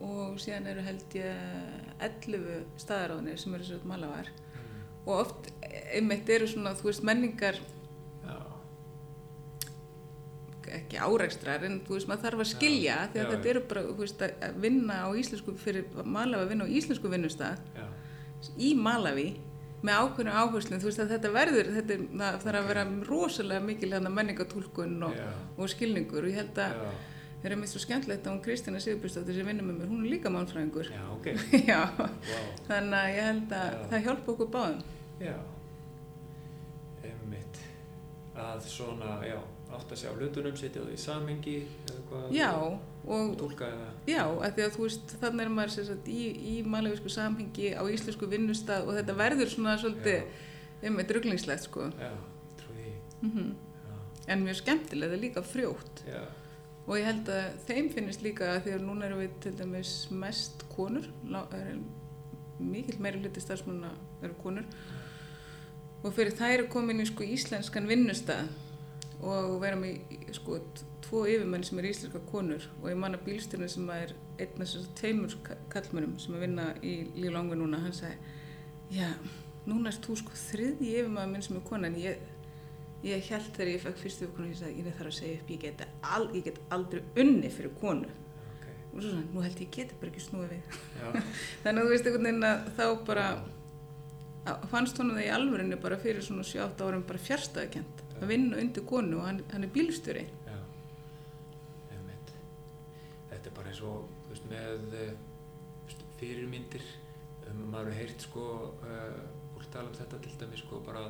og síðan eru held ég 11 staðaráðinir sem eru svo malavar mm, og oft einmitt eru svona, þú veist, menningar ekki árækstrar en þú veist maður þarf að skilja Já, því að já, þetta eru bara veist, að vinna á íslensku fyrir Malawi að vinna á íslensku vinnustaf í Malawi með ákveðnu áherslum. Þú veist að þetta verður þetta, er- það þarf að vera rosalega mikil menningatúlkun og, og skilningur. Og ég held að það er mér svo skemmtilegt að hún Kristina Sigurbjörnsdóttir sem vinnur með mér, hún er líka mannfræðingur já, ok. [laughs] Já, wow. þannig að ég held að það hjálpa okkur báðum. Já, einmitt. Að svona, já, átt að sjá hlutunum, setja það í samhengi eða hvað? Já, og tólka eða? Já, að því að þú veist, þannig er maður sagt, í, í malavísku samhengi á íslensku vinnustad og þetta verður svona svolítið, um eitt rugglingslegt sko. Já, trú því Mm Já, En mjög skemmtilega, það er líka frjótt. Já, og ég held að þeim finnist líka að því að núna erum við til dæmis mest konur, er mikill meiri hluti starfsmanna eru konur. Og fyrir þær er komin í sko íslenskan vinnustad og vera með sko tvo yfirmenn sem er íslenska konur og ég man að bílstjórnin sem er einn af þessum tveimur kallmönum sem að vinna í líflangvi núna, hann sagði já, núna erst þú sko þriði yfirmaður minn sem er kona. En ég, ég held þegar ég fekk fyrstu yfirkonu ég sagði, ég þarf að segja upp, ég get, al, ég get aldrei unni fyrir konu. Okay. og svo svona, nú held ég geti bara ekki snúið við. [laughs] Þannig að þú veist einhvern veginn að þá bara að fannst hún það í alvörinu bara fyrir svona 7-8 árum bara fjärstaðkjönd að vinna undir konu og hann, hann er bílstjóri Já, einmitt. Þetta er bara eins og veist, með uh, veist, fyrirmyndir, um, maður hefur heyrt sko, uh, fólk tala um þetta til dæmis sko, bara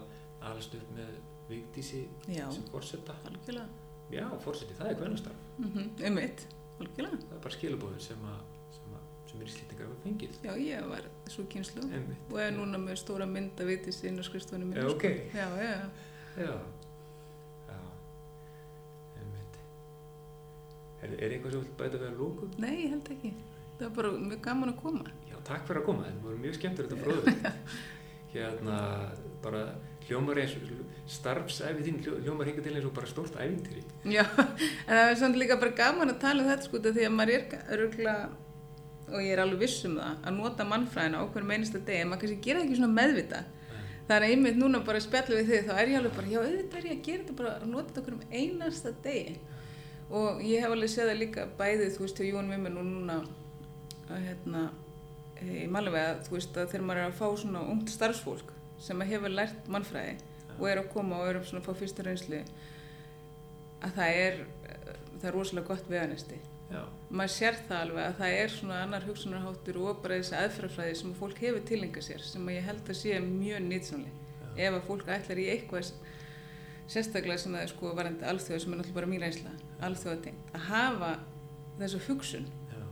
alast upp með Vigdísi Já. sem fórseta. algjörlega Já, fórseti, það er kvennastarf. mm -hmm. einmitt, algjörlega Það er bara skilabóður sem, að, sem, er íslýtingar hafa fengið. já, ég var svo kynslu og er núna með stóra mynd að vitist inn á skrifstofunum Já, ok. já, já, Já, já, Er, er eitthvað sem þú vilt bæta við að lókum? nei, ég held ekki. Það var bara mjög gaman að koma. Já, takk fyrir að koma, þetta voru mjög skemmtur þetta fróðvikt. [laughs] hérna, bara hljómar eins, starfsæfi þín hljó- hljómar hinga til eins og bara stórt ævintýri. já, [laughs] en það er samt líka bara gaman að tala um þetta sko því að maður er örgulega og ég er alveg viss um það að nota mannfræðina á hverjum einasta degi. En maður kannski gera það ekki svona meðvita það er einmitt núna bara að spjalla við þig þá er ég alveg bara, já auðvitað er ég að gera þetta bara að nota þetta hverjum einasta degi og ég hef alveg séð það líka bæðið þú veist, hjá Jón Vimmen og núna að hérna í Malvega, þú veist, að þegar maður er að fá svona ungt starfsfólk sem hefur lært mannfræði og er að koma og er að fá fyrsta reynslu að það er það er rosalega gott veganesti Já, maður sér það alveg að það er svona annar hugsunarháttur og bara þessi aðferðafræði sem fólk hefur tilenga sér sem ég held að sé mjög nýtsamlega ef að fólk ætlar í eitthvað sérstaklega svona sko varandi alþjóða sem er náttúrulega bara mín reynsla alþjóða tengt, að hafa þessu hugsun. Já.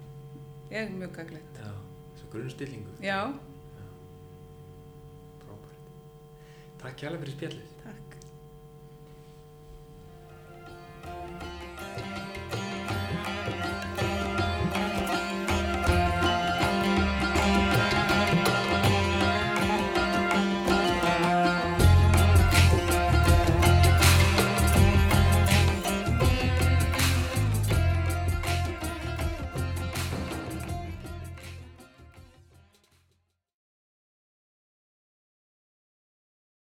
er mjög gaglegt Já, þessu grunnstillingu. Já, já. Frábært. Takk hjálpa fyrir spjallið. Takk.